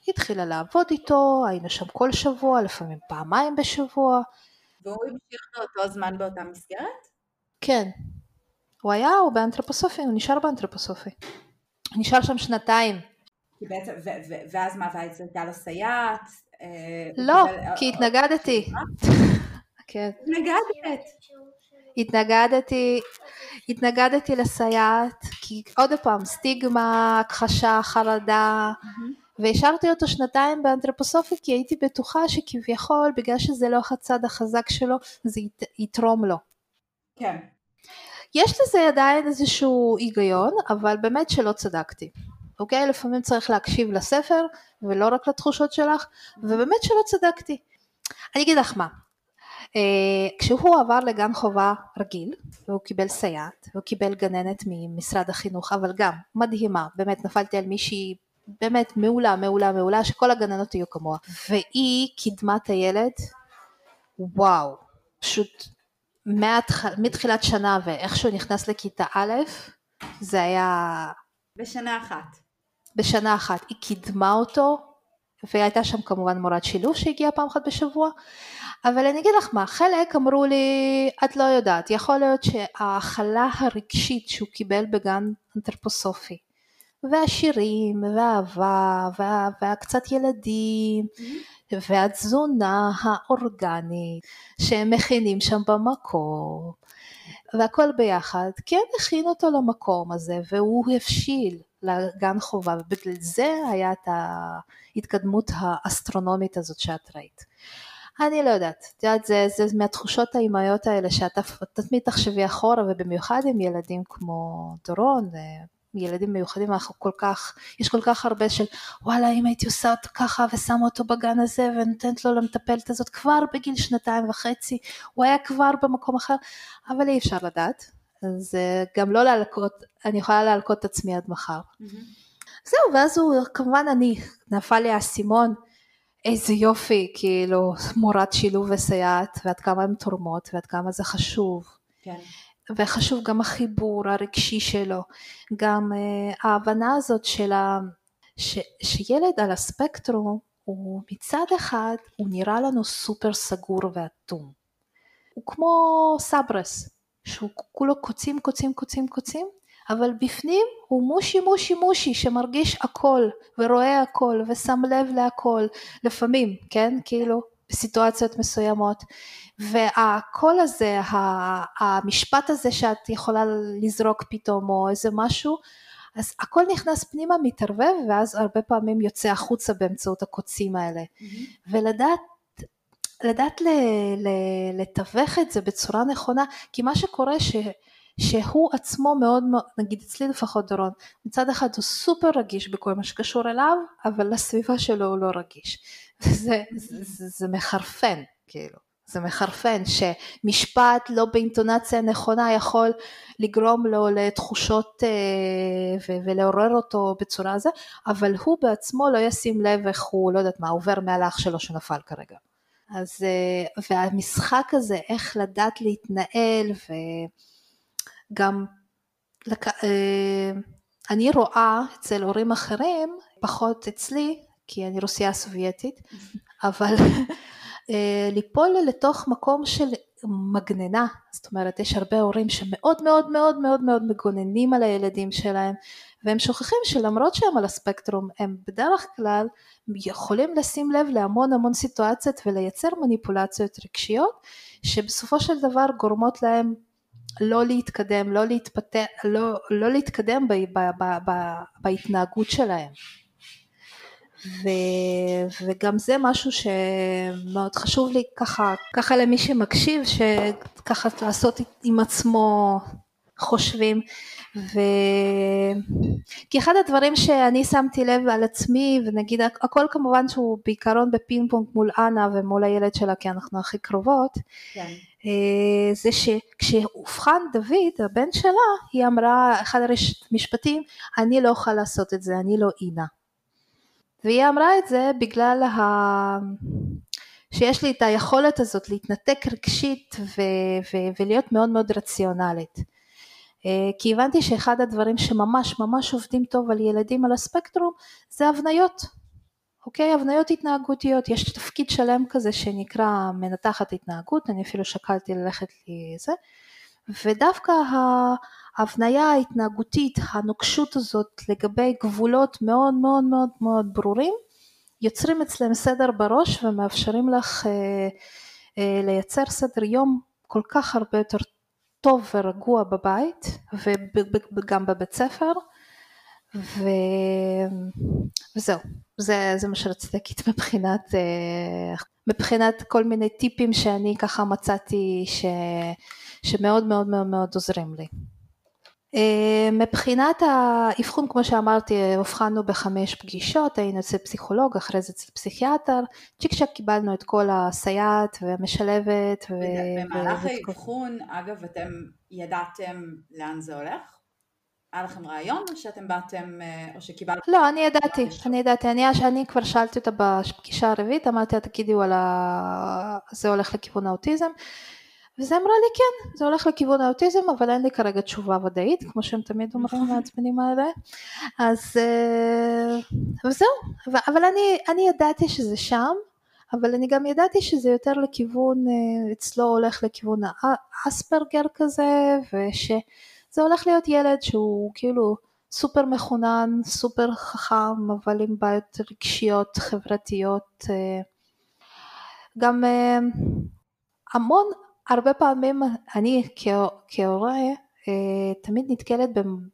היא התחילה לעבוד איתו, היינו שם כל שבוע, לפעמים פעמיים בשבוע. והוא המשיך באותו זמן באותה מסגרת? כן. הוא היה, הוא באנתרופוסופי, הוא נשאר באנתרופוסופי. נשאר שם שנתיים. בעצם, ו- ו- ואז מה, ואז הייתה לו סייעת? אה, לא, כי התנגדתי. (laughs) כן. התנגדת. התנגדתי, התנגדתי לסייעת, כי עוד פעם, סטיגמה, הכחשה, חרדה, mm-hmm. והשארתי אותו שנתיים באנתרופוסופי כי הייתי בטוחה שכביכול בגלל שזה לא הצד החזק שלו זה ית, יתרום לו. כן. יש לזה עדיין איזשהו היגיון, אבל באמת שלא צדקתי. אוקיי? לפעמים צריך להקשיב לספר ולא רק לתחושות שלך, ובאמת שלא צדקתי. אני אגיד לך מה, כשהוא עבר לגן חובה רגיל והוא קיבל סייעת והוא קיבל גננת ממשרד החינוך אבל גם מדהימה באמת נפלתי על מישהי באמת מעולה מעולה מעולה שכל הגננות יהיו כמוה. והיא קידמה את הילד וואו פשוט מהתח... מתחילת שנה ואיך שהוא נכנס לכיתה א' זה היה בשנה אחת. בשנה אחת. היא קידמה אותו והייתה שם כמובן מורת שילוב שהגיעה פעם אחת בשבוע אבל אני אגיד לך מה, חלק אמרו לי, את לא יודעת, יכול להיות שההכלה הרגשית שהוא קיבל בגן אנתרפוסופי, והשירים, והאהבה, וה, והקצת ילדים, mm-hmm. והתזונה האורגנית שהם מכינים שם במקום, והכל ביחד, כן הכין אותו למקום הזה, והוא הבשיל לגן חובה, ובגלל זה היה את ההתקדמות האסטרונומית הזאת שאת ראית. אני לא יודעת, את יודעת, זה, זה מהתחושות האימהיות האלה שאתה תמיד תחשבי אחורה, ובמיוחד עם ילדים כמו דורון, אה, ילדים מיוחדים, אנחנו כל כך, יש כל כך הרבה של וואלה אם הייתי עושה אותו ככה ושמה אותו בגן הזה ונותנת לו למטפלת הזאת כבר בגיל שנתיים וחצי, הוא היה כבר במקום אחר, אבל אי אפשר לדעת, אז גם לא להלקות, אני יכולה להלקות את עצמי עד מחר. Mm-hmm. זהו, ואז הוא, כמובן אני, נפל לי האסימון, איזה יופי, כאילו, מורת שילוב וסייעת, ועד כמה הן תורמות, ועד כמה זה חשוב. כן. וחשוב גם החיבור הרגשי שלו, גם uh, ההבנה הזאת של ה... ש... שילד על הספקטרום, הוא מצד אחד, הוא נראה לנו סופר סגור ואטום. הוא כמו סברס, שהוא כולו קוצים, קוצים, קוצים, קוצים, אבל בפנים הוא מושי מושי מושי שמרגיש הכל ורואה הכל ושם לב להכל לפעמים כן? כאילו בסיטואציות מסוימות. והקול הזה המשפט הזה שאת יכולה לזרוק פתאום או איזה משהו אז הכל נכנס פנימה מתערבב ואז הרבה פעמים יוצא החוצה באמצעות הקוצים האלה. Mm-hmm. ולדעת לדעת לתווך את זה בצורה נכונה כי מה שקורה ש... שהוא עצמו מאוד מאוד, נגיד אצלי לפחות דורון, מצד אחד הוא סופר רגיש בכל מה שקשור אליו, אבל לסביבה שלו הוא לא רגיש. (laughs) וזה זה, זה, זה מחרפן, כאילו. זה מחרפן שמשפט לא באינטונציה נכונה יכול לגרום לו לתחושות אה, ולעורר אותו בצורה הזו, אבל הוא בעצמו לא ישים לב איך הוא, לא יודעת מה, עובר מעל האח שלו שנפל כרגע. אז, אה, והמשחק הזה, איך לדעת להתנהל ו... גם לק... אה, אני רואה אצל הורים אחרים, פחות אצלי, כי אני רוסיה סובייטית, (laughs) אבל אה, ליפול לתוך מקום של מגננה, זאת אומרת יש הרבה הורים שמאוד מאוד מאוד מאוד מאוד מגוננים על הילדים שלהם והם שוכחים שלמרות שהם על הספקטרום הם בדרך כלל יכולים לשים לב להמון המון סיטואציות ולייצר מניפולציות רגשיות שבסופו של דבר גורמות להם לא להתקדם, לא להתפתח, לא, לא להתקדם ב, ב, ב, ב, בהתנהגות שלהם. ו, וגם זה משהו שמאוד חשוב לי ככה, ככה למי שמקשיב, שככה לעשות עם עצמו חושבים. ו... כי אחד הדברים שאני שמתי לב על עצמי, ונגיד הכל כמובן שהוא בעיקרון בפינג פונג מול אנה ומול הילד שלה כי אנחנו הכי קרובות, כן. אה, זה שכשאובחן דוד, הבן שלה, היא אמרה, אחד המשפטים, אני לא אוכל לעשות את זה, אני לא אינה. והיא אמרה את זה בגלל ה... שיש לי את היכולת הזאת להתנתק רגשית ו... ו... ולהיות מאוד מאוד רציונלית. אה, כי הבנתי שאחד הדברים שממש ממש עובדים טוב על ילדים על הספקטרום זה הבניות. אוקיי? הבניות התנהגותיות, יש תפקיד שלם כזה שנקרא מנתחת התנהגות, אני אפילו שקלתי ללכת לזה, ודווקא ההבניה ההתנהגותית, הנוקשות הזאת לגבי גבולות מאוד מאוד מאוד מאוד ברורים, יוצרים אצלם סדר בראש ומאפשרים לך אה, אה, לייצר סדר יום כל כך הרבה יותר טוב ורגוע בבית וגם בבית ספר ו... וזהו, זה, זה מה שרציתי להגיד מבחינת, אה, מבחינת כל מיני טיפים שאני ככה מצאתי ש... שמאוד מאוד מאוד מאוד עוזרים לי. אה, מבחינת האבחון, כמו שאמרתי, אובחנו בחמש פגישות, היינו אצל פסיכולוג, אחרי זה אצל פסיכיאטר, צ'יק צ'ק קיבלנו את כל הסייעת והמשלבת. ו... במהלך האבחון, אגב, אתם ידעתם לאן זה הולך? היה לכם רעיון או שאתם באתם, אה, או שקיבלתם? לא, אני ידעתי, אני ידעתי, אני, אני כבר שאלתי אותה בפגישה הרביעית, אמרתי לה תגידי וואלה, זה הולך לכיוון האוטיזם, וזה אמרה לי כן, זה הולך לכיוון האוטיזם, אבל אין לי כרגע תשובה ודאית, כמו שהם תמיד אומרים לעצמנים האלה, אז אה, וזהו, אבל אני, אני ידעתי שזה שם, אבל אני גם ידעתי שזה יותר לכיוון, אה, אצלו הולך לכיוון האספרגר כזה, וש... זה הולך להיות ילד שהוא כאילו סופר מחונן, סופר חכם, אבל עם בעיות רגשיות, חברתיות. אה, גם המון, הרבה פעמים אני כהורה אה, תמיד נתקלת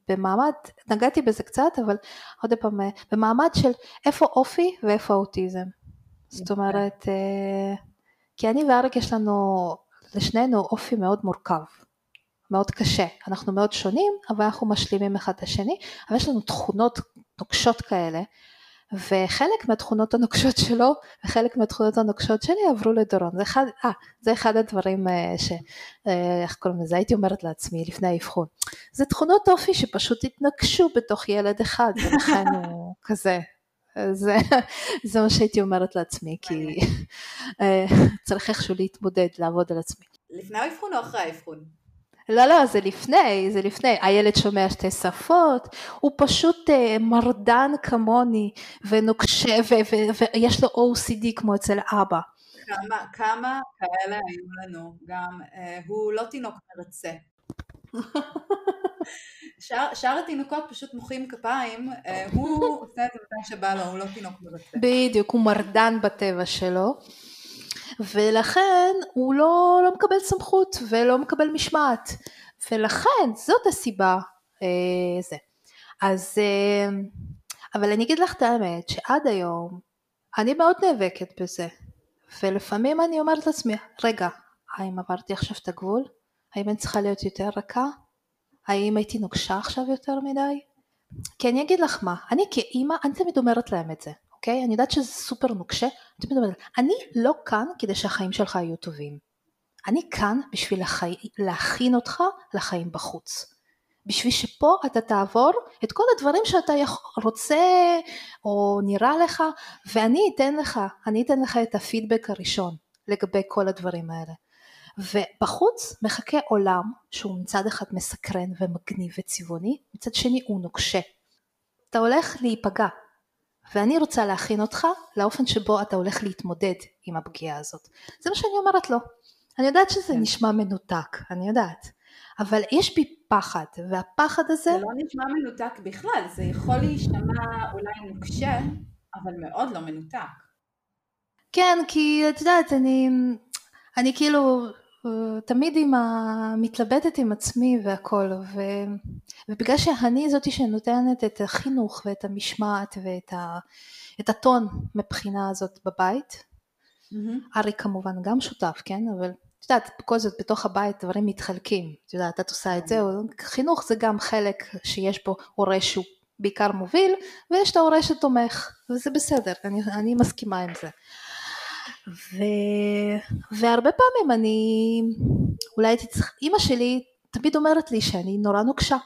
במעמד, נגעתי בזה קצת, אבל עוד פעם, במעמד של איפה אופי ואיפה אוטיזם. זאת אומרת, כי אני ואריק יש לנו, לשנינו אופי מאוד מורכב. מאוד קשה, אנחנו מאוד שונים אבל אנחנו משלימים אחד את השני, אבל יש לנו תכונות נוקשות כאלה וחלק מהתכונות הנוקשות שלו וחלק מהתכונות הנוקשות שלי עברו לדורון, זה אחד, 아, זה אחד הדברים אה, ש... אה, איך קוראים לזה? הייתי אומרת לעצמי לפני האבחון, זה תכונות אופי שפשוט התנגשו בתוך ילד אחד ולכן הוא (laughs) כזה זה, זה מה שהייתי אומרת לעצמי, כי אה, צריך איכשהו להתמודד, לעבוד על עצמי. לפני האבחון או אחרי האבחון? לא, לא, זה לפני, זה לפני. הילד שומע שתי שפות, הוא פשוט uh, מרדן כמוני, ונוקשה, ויש לו OCD כמו אצל אבא. כמה, כמה כאלה היו לנו, גם uh, הוא לא תינוק מרצה. (laughs) שאר התינוקות פשוט מוחאים כפיים, אה, הוא עושה את זה מתי שבא לו, הוא לא תינוק מרצה. בדיוק, הוא מרדן בטבע שלו. ולכן הוא לא, לא מקבל סמכות ולא מקבל משמעת ולכן זאת הסיבה אה, זה. אז אה, אבל אני אגיד לך את האמת שעד היום אני מאוד נאבקת בזה ולפעמים אני אומרת לעצמי רגע האם עברתי עכשיו את הגבול? האם אני צריכה להיות יותר רכה? האם הייתי נוקשה עכשיו יותר מדי? כי אני אגיד לך מה, אני כאימא, אני תמיד אומרת להם את זה, אוקיי? אני יודעת שזה סופר נוקשה, אני לא כאן כדי שהחיים שלך יהיו טובים. אני כאן בשביל החי... להכין אותך לחיים בחוץ. בשביל שפה אתה תעבור את כל הדברים שאתה רוצה או נראה לך ואני אתן לך, אני אתן לך את הפידבק הראשון לגבי כל הדברים האלה. ובחוץ מחכה עולם שהוא מצד אחד מסקרן ומגניב וצבעוני, מצד שני הוא נוקשה. אתה הולך להיפגע, ואני רוצה להכין אותך לאופן שבו אתה הולך להתמודד עם הפגיעה הזאת. זה מה שאני אומרת לו. אני יודעת שזה כן. נשמע מנותק, אני יודעת, אבל יש בי פחד, והפחד הזה... זה לא נשמע מנותק בכלל, זה יכול להישמע אולי נוקשה, אבל מאוד לא מנותק. כן, כי את יודעת, אני, אני כאילו תמיד עם ה... מתלבטת עם עצמי והכל, ו... ובגלל שאני זאתי שנותנת את החינוך ואת המשמעת ואת ה... את הטון מבחינה הזאת בבית, mm-hmm. ארי כמובן גם שותף, כן? אבל את יודעת, בכל זאת בתוך הבית דברים מתחלקים, את יודעת, את עושה את זה, חינוך זה גם חלק שיש בו הורה שהוא בעיקר מוביל, ויש את ההורה שתומך, וזה בסדר, אני, אני מסכימה עם זה. ו... והרבה פעמים אני, אולי הייתי צריכה, אימא שלי תמיד אומרת לי שאני נורא נוקשה,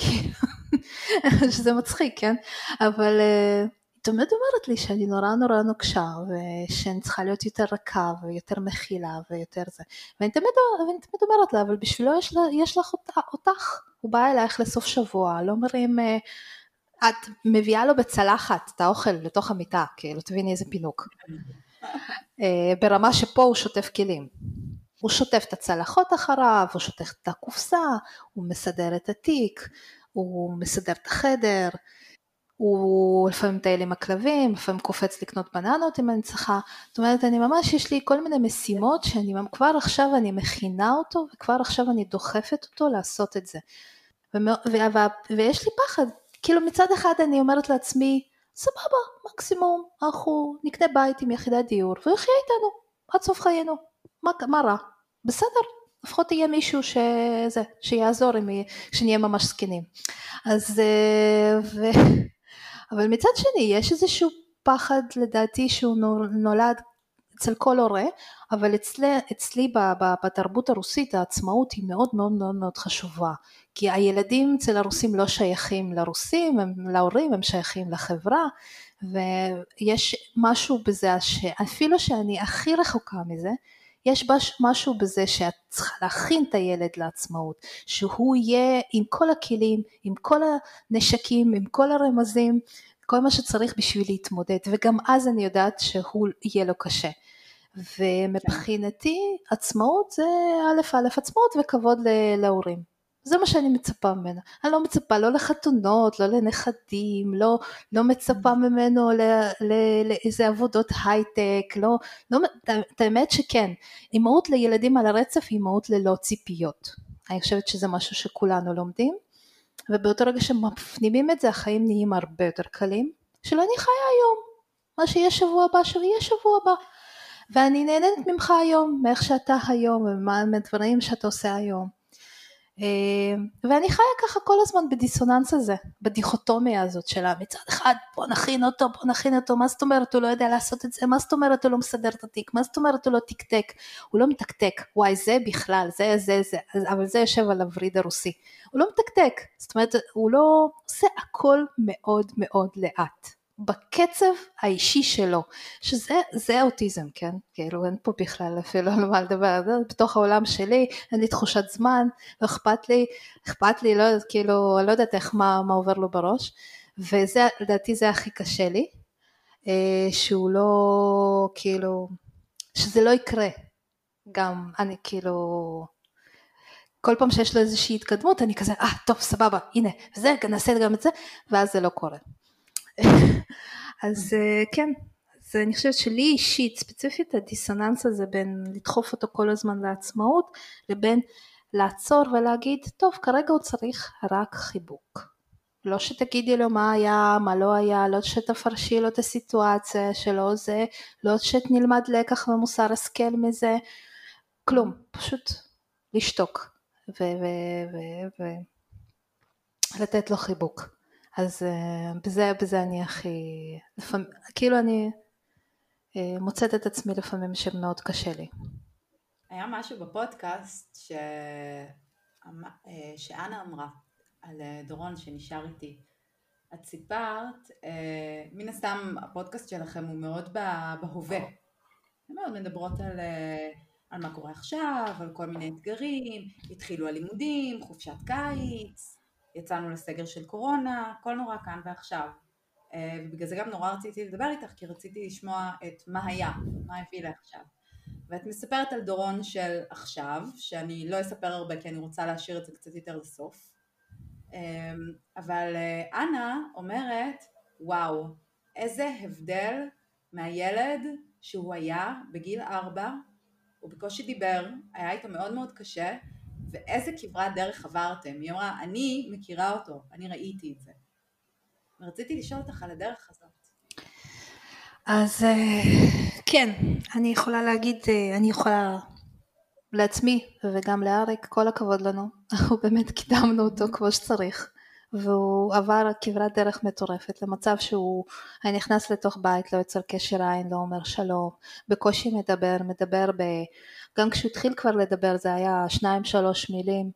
(laughs) שזה מצחיק, כן? אבל uh, היא תמיד אומרת לי שאני נורא נורא נוקשה, ושאני צריכה להיות יותר רכה ויותר מכילה ויותר זה. ואני תמיד, ואני תמיד אומרת לה, אבל בשבילו יש, לה, יש לך אותך. הוא בא אלייך לסוף שבוע, לא מרים... Uh, את מביאה לו בצלחת את האוכל לתוך המיטה, כאילו תביני איזה פינוק. אה, ברמה שפה הוא שוטף כלים. הוא שוטף את הצלחות אחריו, הוא שוטף את הקופסה, הוא מסדר את התיק, הוא מסדר את החדר, הוא לפעמים מטייל עם הכלבים, לפעמים קופץ לקנות בננות אם אני צריכה, זאת אומרת אני ממש יש לי כל מיני משימות שאני כבר עכשיו אני מכינה אותו וכבר עכשיו אני דוחפת אותו לעשות את זה. ויש לי פחד, כאילו מצד אחד אני אומרת לעצמי סבבה, מקסימום אנחנו נקנה בית עם יחידת דיור ויחיה איתנו עד סוף חיינו, מה, מה רע? בסדר, לפחות יהיה מישהו שזה, שיעזור אם כשנהיה ממש זקנים. אז, אה, ו... אבל מצד שני יש איזשהו פחד לדעתי שהוא נולד אצל כל הורה, אבל אצלי, אצלי בתרבות הרוסית העצמאות היא מאוד מאוד מאוד מאוד חשובה, כי הילדים אצל הרוסים לא שייכים לרוסים, הם להורים, הם שייכים לחברה, ויש משהו בזה שאפילו שאני הכי רחוקה מזה, יש משהו בזה שאת צריכה להכין את הילד לעצמאות, שהוא יהיה עם כל הכלים, עם כל הנשקים, עם כל הרמזים, כל מה שצריך בשביל להתמודד, וגם אז אני יודעת שהוא יהיה לו קשה. ומבחינתי עצמאות זה א' א' עצמאות וכבוד להורים. זה מה שאני מצפה ממנו. אני לא מצפה לא לחתונות, לא לנכדים, לא, לא מצפה ממנו ל, ל, לאיזה עבודות הייטק, לא, לא, את האמת שכן, אימהות לילדים על הרצף היא אימהות ללא ציפיות. אני חושבת שזה משהו שכולנו לומדים, ובאותו רגע שמפנימים את זה החיים נהיים הרבה יותר קלים, שלא אני חיה היום, מה שיהיה שבוע הבא שיהיה שבוע הבא. ואני נהנית ממך היום, מאיך שאתה היום, ומהדברים שאתה עושה היום. אה, ואני חיה ככה כל הזמן בדיסוננס הזה, בדיכוטומיה הזאת שלה, מצד אחד בוא נכין אותו, בוא נכין אותו, מה זאת אומרת הוא לא יודע לעשות את זה, מה זאת אומרת הוא לא מסדר את התיק, מה זאת אומרת הוא לא תקתק, הוא לא מתקתק, וואי זה בכלל, זה זה זה, אבל זה יושב על הווריד הרוסי, הוא לא מתקתק, זאת אומרת הוא לא עושה הכל מאוד מאוד לאט. בקצב האישי שלו, שזה אוטיזם, כן? כאילו אין פה בכלל אפילו על מה לדבר, זה בתוך העולם שלי, אין לי תחושת זמן, לא אכפת לי, אכפת לי, לא, כאילו, לא יודעת איך, מה, מה עובר לו בראש, וזה, לדעתי זה הכי קשה לי, אה, שהוא לא, כאילו, שזה לא יקרה, גם, אני כאילו, כל פעם שיש לו איזושהי התקדמות אני כזה, אה, ah, טוב, סבבה, הנה, וזה, נעשה גם את זה, ואז זה לא קורה. (laughs) אז אה, כן, אז אני חושבת שלי אישית, ספציפית הדיסוננס הזה בין לדחוף אותו כל הזמן לעצמאות, לבין לעצור ולהגיד, טוב, כרגע הוא צריך רק חיבוק. לא שתגידי לו מה היה, מה לא היה, לא שתפרשי לו את הסיטואציה שלו, זה, לא שנלמד לקח ומוסר השכל מזה, כלום, פשוט לשתוק ולתת לו חיבוק. אז uh, בזה, בזה אני הכי, לפעמים, כאילו אני uh, מוצאת את עצמי לפעמים שמאוד קשה לי. היה משהו בפודקאסט ש... אה, שאנה אמרה על דורון שנשאר איתי. את סיפרת, מן הסתם הפודקאסט שלכם הוא מאוד בהווה. אתם מאוד מדברות על, על מה קורה עכשיו, על כל מיני אתגרים, התחילו הלימודים, חופשת קיץ, יצאנו לסגר של קורונה, הכל נורא כאן ועכשיו. אה, ובגלל זה גם נורא רציתי לדבר איתך, כי רציתי לשמוע את מה היה, מה הביא לעכשיו. ואת מספרת על דורון של עכשיו, שאני לא אספר הרבה כי אני רוצה להשאיר את זה קצת יותר לסוף. אה, אבל אה, אנה אומרת, וואו, איזה הבדל מהילד שהוא היה בגיל ארבע, הוא בקושי דיבר, היה איתו מאוד מאוד קשה, ואיזה כברת דרך עברתם. היא אמרה, אני מכירה אותו, אני ראיתי את זה. ורציתי לשאול אותך על הדרך הזאת. אז אה, כן, אני יכולה להגיד, אה, אני יכולה לעצמי וגם לאריק, כל הכבוד לנו, (laughs) אנחנו באמת קידמנו אותו כמו שצריך. והוא עבר כברת דרך מטורפת למצב שהוא היה נכנס לתוך בית, לא יוצר קשר עין, לא אומר שלום, בקושי מדבר, מדבר ב... גם כשהוא התחיל כבר לדבר זה היה שניים שלוש מילים.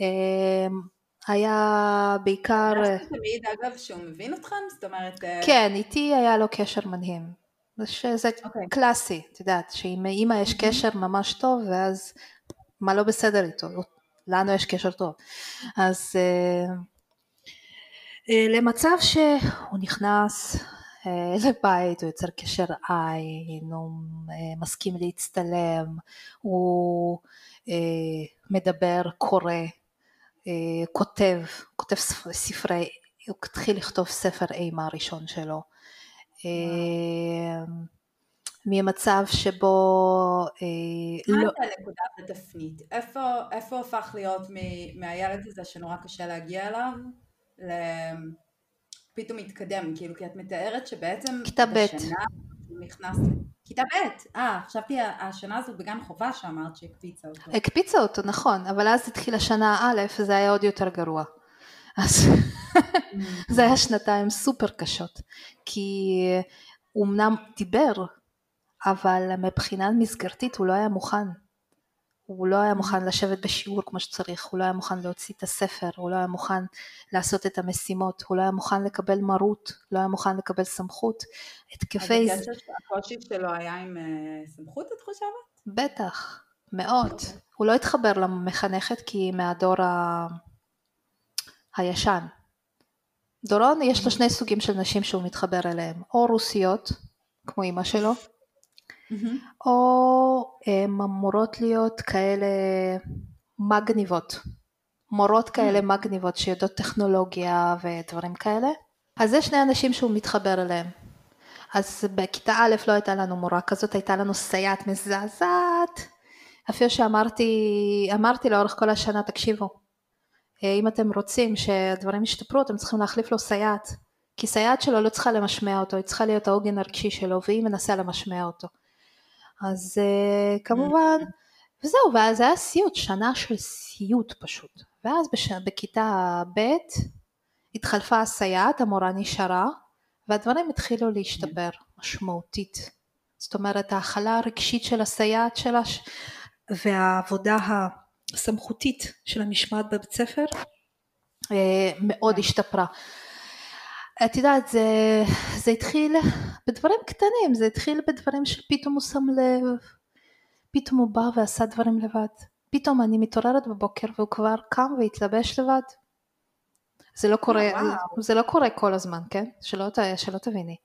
אמ, היה בעיקר... אתה תמיד אגב שהוא מבין אתכם? זאת אומרת... אה, כן, איתי היה לו קשר מדהים. שזה okay. אוקיי. קלאסי, את יודעת, שעם אימא יש קשר ממש טוב ואז מה לא בסדר איתו, לנו יש קשר טוב. אז uh, למצב שהוא נכנס אה, (laughs) לבית, הוא יוצר קשר עין, הוא אה, מסכים להצטלם, הוא אה, מדבר, קורא, כותב, כותב ספרי, הוא התחיל לכתוב ספר אימה הראשון שלו. ממצב שבו... מה לא... הייתה נקודת התפנית? איפה הפך להיות מהילד הזה שנורא קשה להגיע אליו? פתאום התקדם, כאילו, כי את מתארת שבעצם... כיתה ב'. נכנס... כיתה ב', אה, חשבתי השנה הזאת בגן חובה שאמרת שהקפיצה אותו. הקפיצה אותו, נכון, אבל אז התחילה שנה א', וזה היה עוד יותר גרוע. אז זה היה שנתיים סופר קשות, כי אמנם דיבר, אבל מבחינה מסגרתית הוא לא היה מוכן. הוא לא היה מוכן לשבת בשיעור כמו שצריך, הוא לא היה מוכן להוציא את הספר, הוא לא היה מוכן לעשות את המשימות, הוא לא היה מוכן לקבל מרות, לא היה מוכן לקבל סמכות. התקפי... אז הקושי שלו היה עם uh, סמכות את חושבת? בטח, מאוד. Okay. הוא לא התחבר למחנכת כי היא מהדור ה... הישן. דורון יש לו שני סוגים של נשים שהוא מתחבר אליהם, או רוסיות, כמו אימא שלו, mm-hmm. או הן אמורות להיות כאלה מגניבות, מורות כאלה mm-hmm. מגניבות שיודעות טכנולוגיה ודברים כאלה. אז זה שני אנשים שהוא מתחבר אליהם. אז בכיתה א' לא הייתה לנו מורה כזאת, הייתה לנו סייעת מזעזעת. אפילו שאמרתי, אמרתי לאורך כל השנה, תקשיבו, אה, אם אתם רוצים שהדברים ישתפרו, אתם צריכים להחליף לו סייעת. כי סייעת שלו לא צריכה למשמע אותו, היא צריכה להיות העוגן הרגשי שלו, והיא מנסה למשמע אותו. אז uh, כמובן, וזהו, ואז היה סיוט, שנה של סיוט פשוט. ואז בש... בכיתה ב' התחלפה הסייעת, המורה נשארה, והדברים התחילו להשתפר משמעותית. זאת אומרת, ההכלה הרגשית של הסייעת שלה והעבודה הסמכותית של המשמעת בבית ספר אה, מאוד השתפרה. את יודעת, זה, זה התחיל בדברים קטנים, זה התחיל בדברים שפתאום הוא שם לב, פתאום הוא בא ועשה דברים לבד. פתאום אני מתעוררת בבוקר והוא כבר קם והתלבש לבד. זה לא קורה, וואו. זה לא קורה כל הזמן, כן? שלא, שלא תביני.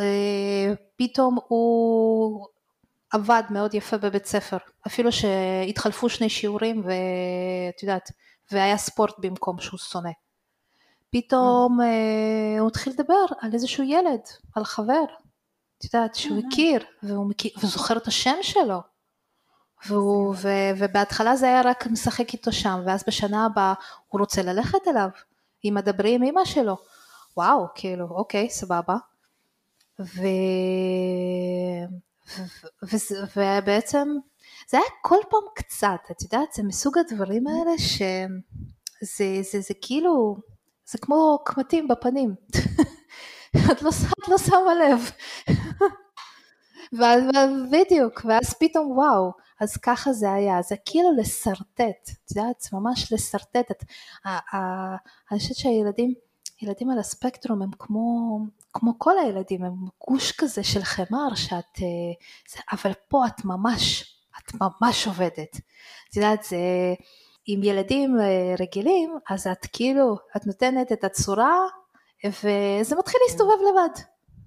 אה, פתאום הוא עבד מאוד יפה בבית ספר, אפילו שהתחלפו שני שיעורים ואת יודעת, והיה ספורט במקום שהוא שונא. פתאום mm. הוא התחיל לדבר על איזשהו ילד, על חבר, את יודעת, שהוא mm-hmm. הכיר, והוא מכיר, וזוכר את השם שלו. והוא, ו, ובהתחלה זה היה רק משחק איתו שם, ואז בשנה הבאה הוא רוצה ללכת אליו, אם מדברים עם אמא שלו. וואו, כאילו, אוקיי, סבבה. ו... ו... ו... ובעצם זה היה כל פעם קצת, את יודעת, זה מסוג הדברים האלה שזה זה, זה כאילו, זה כמו קמטים בפנים, (laughs) את, לא, את לא שמה לב. (laughs) ואז בדיוק, ואז פתאום וואו, אז ככה זה היה, זה כאילו לשרטט, את יודעת, ממש לשרטט, את, אני חושבת שהילדים, ילדים על הספקטרום הם כמו, כמו כל הילדים, הם גוש כזה של חמר שאת, אה, זה, אבל פה את ממש, את ממש עובדת, את יודעת, זה, עם ילדים אה, רגילים, אז את כאילו, את נותנת את הצורה וזה מתחיל להסתובב לבד,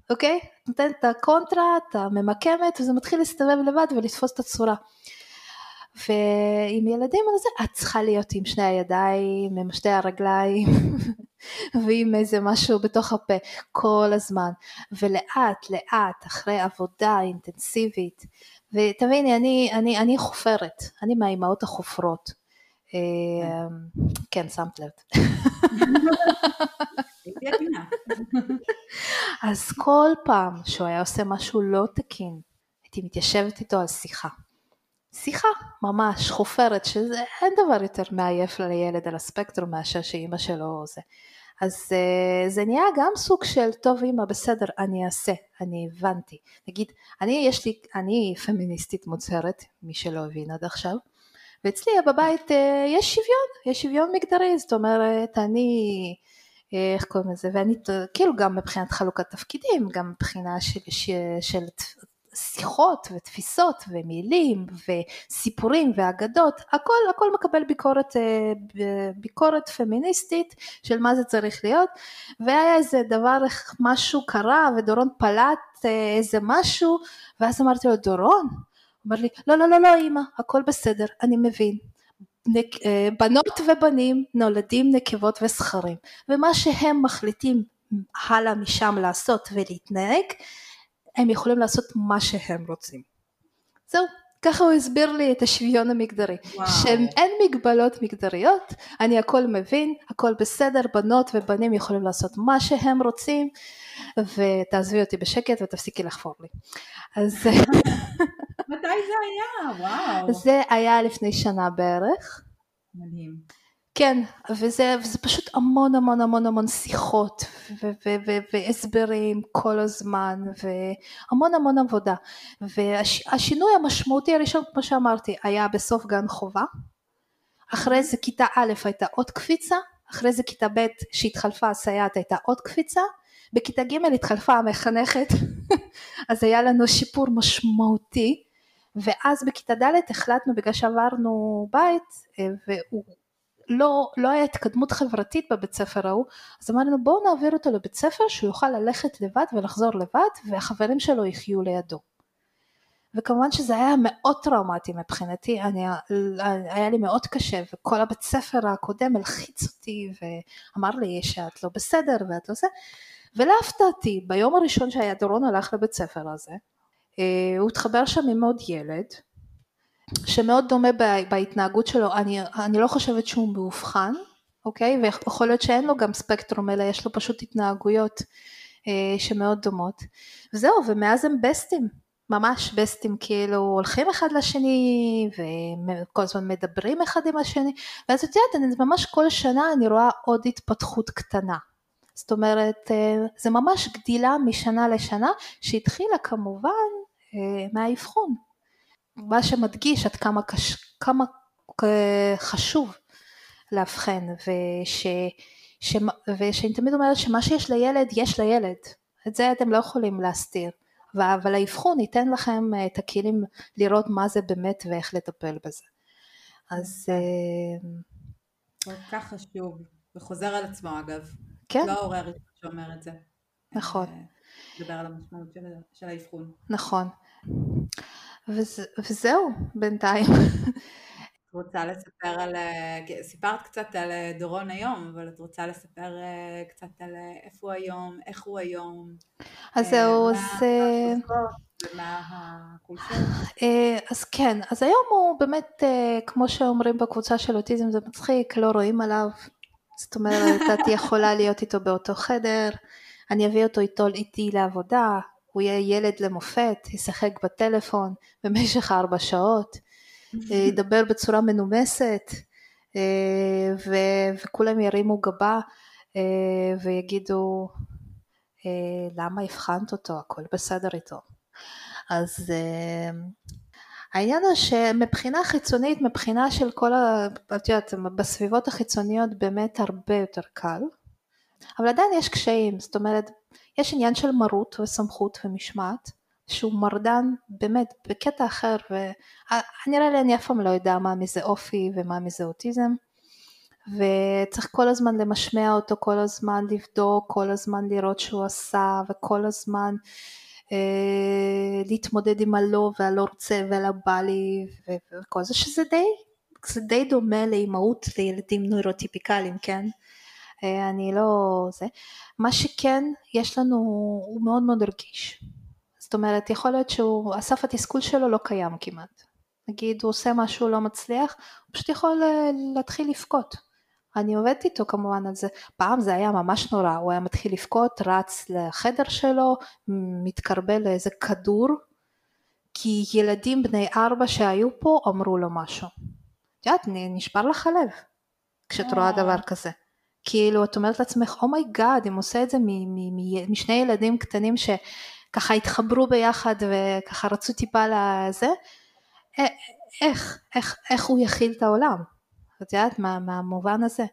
אוקיי? את נותנת את הקונטרה, את הממקמת וזה מתחיל להסתובב לבד ולתפוס את הצורה. ועם ילדים על זה את צריכה להיות עם שני הידיים, עם שתי הרגליים (laughs) ועם איזה משהו בתוך הפה כל הזמן. ולאט לאט אחרי עבודה אינטנסיבית. ותביני אני, אני, אני חופרת, אני מהאימהות החופרות אה, כן. שמת לב. אז כל פעם שהוא היה עושה משהו לא תקין הייתי מתיישבת איתו על שיחה. שיחה ממש חופרת שזה אין דבר יותר מעייף לילד על הספקטרום מאשר שאימא שלו זה. אז uh, זה נהיה גם סוג של טוב אימא בסדר אני אעשה אני הבנתי. נגיד אני יש לי אני פמיניסטית מוצהרת מי שלא הבין עד עכשיו ואצלי בבית uh, יש שוויון יש שוויון מגדרי זאת אומרת אני אה, איך קוראים לזה? ואני כאילו גם מבחינת חלוקת תפקידים גם מבחינה של, של, של שיחות ותפיסות ומילים וסיפורים ואגדות, הכל, הכל מקבל ביקורת, אה, ביקורת פמיניסטית של מה זה צריך להיות. והיה איזה דבר, משהו קרה ודורון פלט אה, איזה משהו ואז אמרתי לו דורון, אומר לי לא לא לא לא אמא הכל בסדר אני מבין נק, אה, בנות ובנים נולדים נקבות וזכרים ומה שהם מחליטים הלאה משם לעשות ולהתנהג הם יכולים לעשות מה שהם רוצים. זהו, ככה הוא הסביר לי את השוויון המגדרי, שאין מגבלות מגדריות, אני הכל מבין, הכל בסדר, בנות ובנים יכולים לעשות מה שהם רוצים, ותעזבי אותי בשקט ותפסיקי לחפור לי. אז... (laughs) מתי זה היה? וואו. זה היה לפני שנה בערך. מדהים. כן, וזה, וזה פשוט המון המון המון המון שיחות והסברים כל הזמן והמון המון עבודה והשינוי המשמעותי הראשון כמו שאמרתי היה בסוף גן חובה אחרי זה כיתה א' הייתה עוד קפיצה אחרי זה כיתה ב' שהתחלפה הסייעת הייתה עוד קפיצה בכיתה ג' התחלפה המחנכת (laughs) אז היה לנו שיפור משמעותי ואז בכיתה ד' החלטנו בגלל שעברנו בית אה, והוא לא, לא היה התקדמות חברתית בבית ספר ההוא, אז אמרנו בואו נעביר אותו לבית ספר שהוא יוכל ללכת לבד ולחזור לבד והחברים שלו יחיו לידו. וכמובן שזה היה מאוד טראומטי מבחינתי, אני, היה לי מאוד קשה וכל הבית ספר הקודם הלחיץ אותי ואמר לי שאת לא בסדר ואת לא זה ולהפתעתי ביום הראשון שהיה דורון הלך לבית ספר הזה הוא התחבר שם עם עוד ילד שמאוד דומה בהתנהגות שלו, אני, אני לא חושבת שהוא מאובחן, אוקיי? ויכול להיות שאין לו גם ספקטרום, אלא יש לו פשוט התנהגויות אה, שמאוד דומות. וזהו, ומאז הם בסטים, ממש בסטים, כאילו הולכים אחד לשני, וכל הזמן מדברים אחד עם השני, ואז את יודעת, אני, ממש כל שנה אני רואה עוד התפתחות קטנה. זאת אומרת, אה, זה ממש גדילה משנה לשנה, שהתחילה כמובן אה, מהאבחון. מה שמדגיש עד כמה, קש, כמה חשוב לאבחן וש, ש, ושאני תמיד אומרת שמה שיש לילד יש לילד. את זה אתם לא יכולים להסתיר. אבל האבחון ייתן לכם אה, את הכלים לראות מה זה באמת ואיך לטפל בזה. אז אה, כל כך חשוב וחוזר על עצמו אגב כן? לא ההורה הראשון שאומר את זה. נכון. לדבר על המשמעות של האבחון. נכון. וזה, וזהו, בינתיים. את רוצה לספר על, סיפרת קצת על דורון היום, אבל את רוצה לספר קצת על איפה הוא היום, איך הוא היום, אז זהו, אז... אז כן, אז היום הוא באמת, כמו שאומרים בקבוצה של אוטיזם, זה מצחיק, לא רואים עליו, זאת אומרת, את יכולה להיות איתו באותו חדר, אני אביא אותו איתו איתי לעבודה, הוא יהיה ילד למופת, ישחק בטלפון במשך ארבע שעות, (laughs) ידבר בצורה מנומסת, ו- וכולם ירימו גבה ויגידו למה הבחנת אותו, הכל בסדר איתו. אז העניין הוא שמבחינה חיצונית, מבחינה של כל ה... את יודעת, בסביבות החיצוניות באמת הרבה יותר קל, אבל עדיין יש קשיים, זאת אומרת, יש עניין של מרות וסמכות ומשמעת, שהוא מרדן באמת בקטע אחר, ונראה לי אני אף פעם לא יודע מה מזה אופי ומה מזה אוטיזם, וצריך כל הזמן למשמע אותו, כל הזמן לבדוק, כל הזמן לראות שהוא עשה, וכל הזמן להתמודד עם הלא והלא רוצה והלבא לי וכל זה, שזה די, זה די דומה לאימהות לילדים נוירוטיפיקליים, כן? אה, אני לא זה. מה שכן, יש לנו, הוא מאוד מאוד רגיש. זאת אומרת, יכול להיות שהוא, אסף התסכול שלו לא קיים כמעט. נגיד הוא עושה משהו לא מצליח, הוא פשוט יכול אה, להתחיל לבכות. אני עובדת איתו כמובן על זה. פעם זה היה ממש נורא, הוא היה מתחיל לבכות, רץ לחדר שלו, מתקרבל לאיזה כדור, כי ילדים בני ארבע שהיו פה אמרו לו משהו. את יודעת, נשבר לך הלב כשאת רואה אה. דבר כזה. כאילו את אומרת לעצמך oh my god אם עושה את זה משני ילדים קטנים שככה התחברו ביחד וככה רצו טיפה לזה איך, איך, איך הוא יכיל את העולם את יודעת מה, מהמובן הזה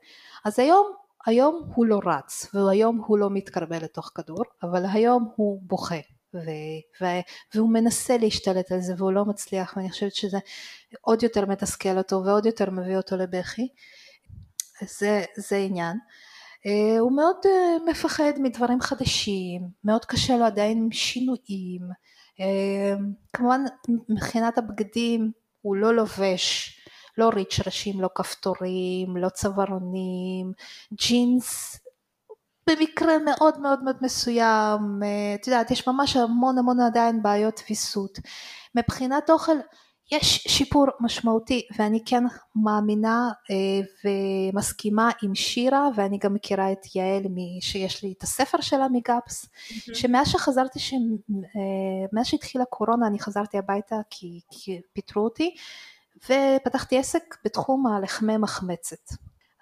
אז היום היום הוא לא רץ והיום הוא לא מתכרבל לתוך כדור אבל היום הוא בוכה ו, ו, והוא מנסה להשתלט על זה והוא לא מצליח ואני חושבת שזה עוד יותר מתסכל אותו ועוד יותר מביא אותו לבכי זה, זה עניין. Uh, הוא מאוד uh, מפחד מדברים חדשים, מאוד קשה לו עדיין עם שינויים. Uh, כמובן מבחינת הבגדים הוא לא לובש לא ריץ' ראשים, לא כפתורים, לא צווארונים, ג'ינס במקרה מאוד מאוד מאוד מסוים, את יודעת יש ממש המון המון עדיין בעיות ויסות. מבחינת אוכל יש שיפור משמעותי ואני כן מאמינה אה, ומסכימה עם שירה ואני גם מכירה את יעל שיש לי את הספר שלה מגאפס mm-hmm. שמאז שחזרתי, ש... אה, מאז שהתחילה קורונה אני חזרתי הביתה כי, כי פיטרו אותי ופתחתי עסק בתחום הלחמי מחמצת.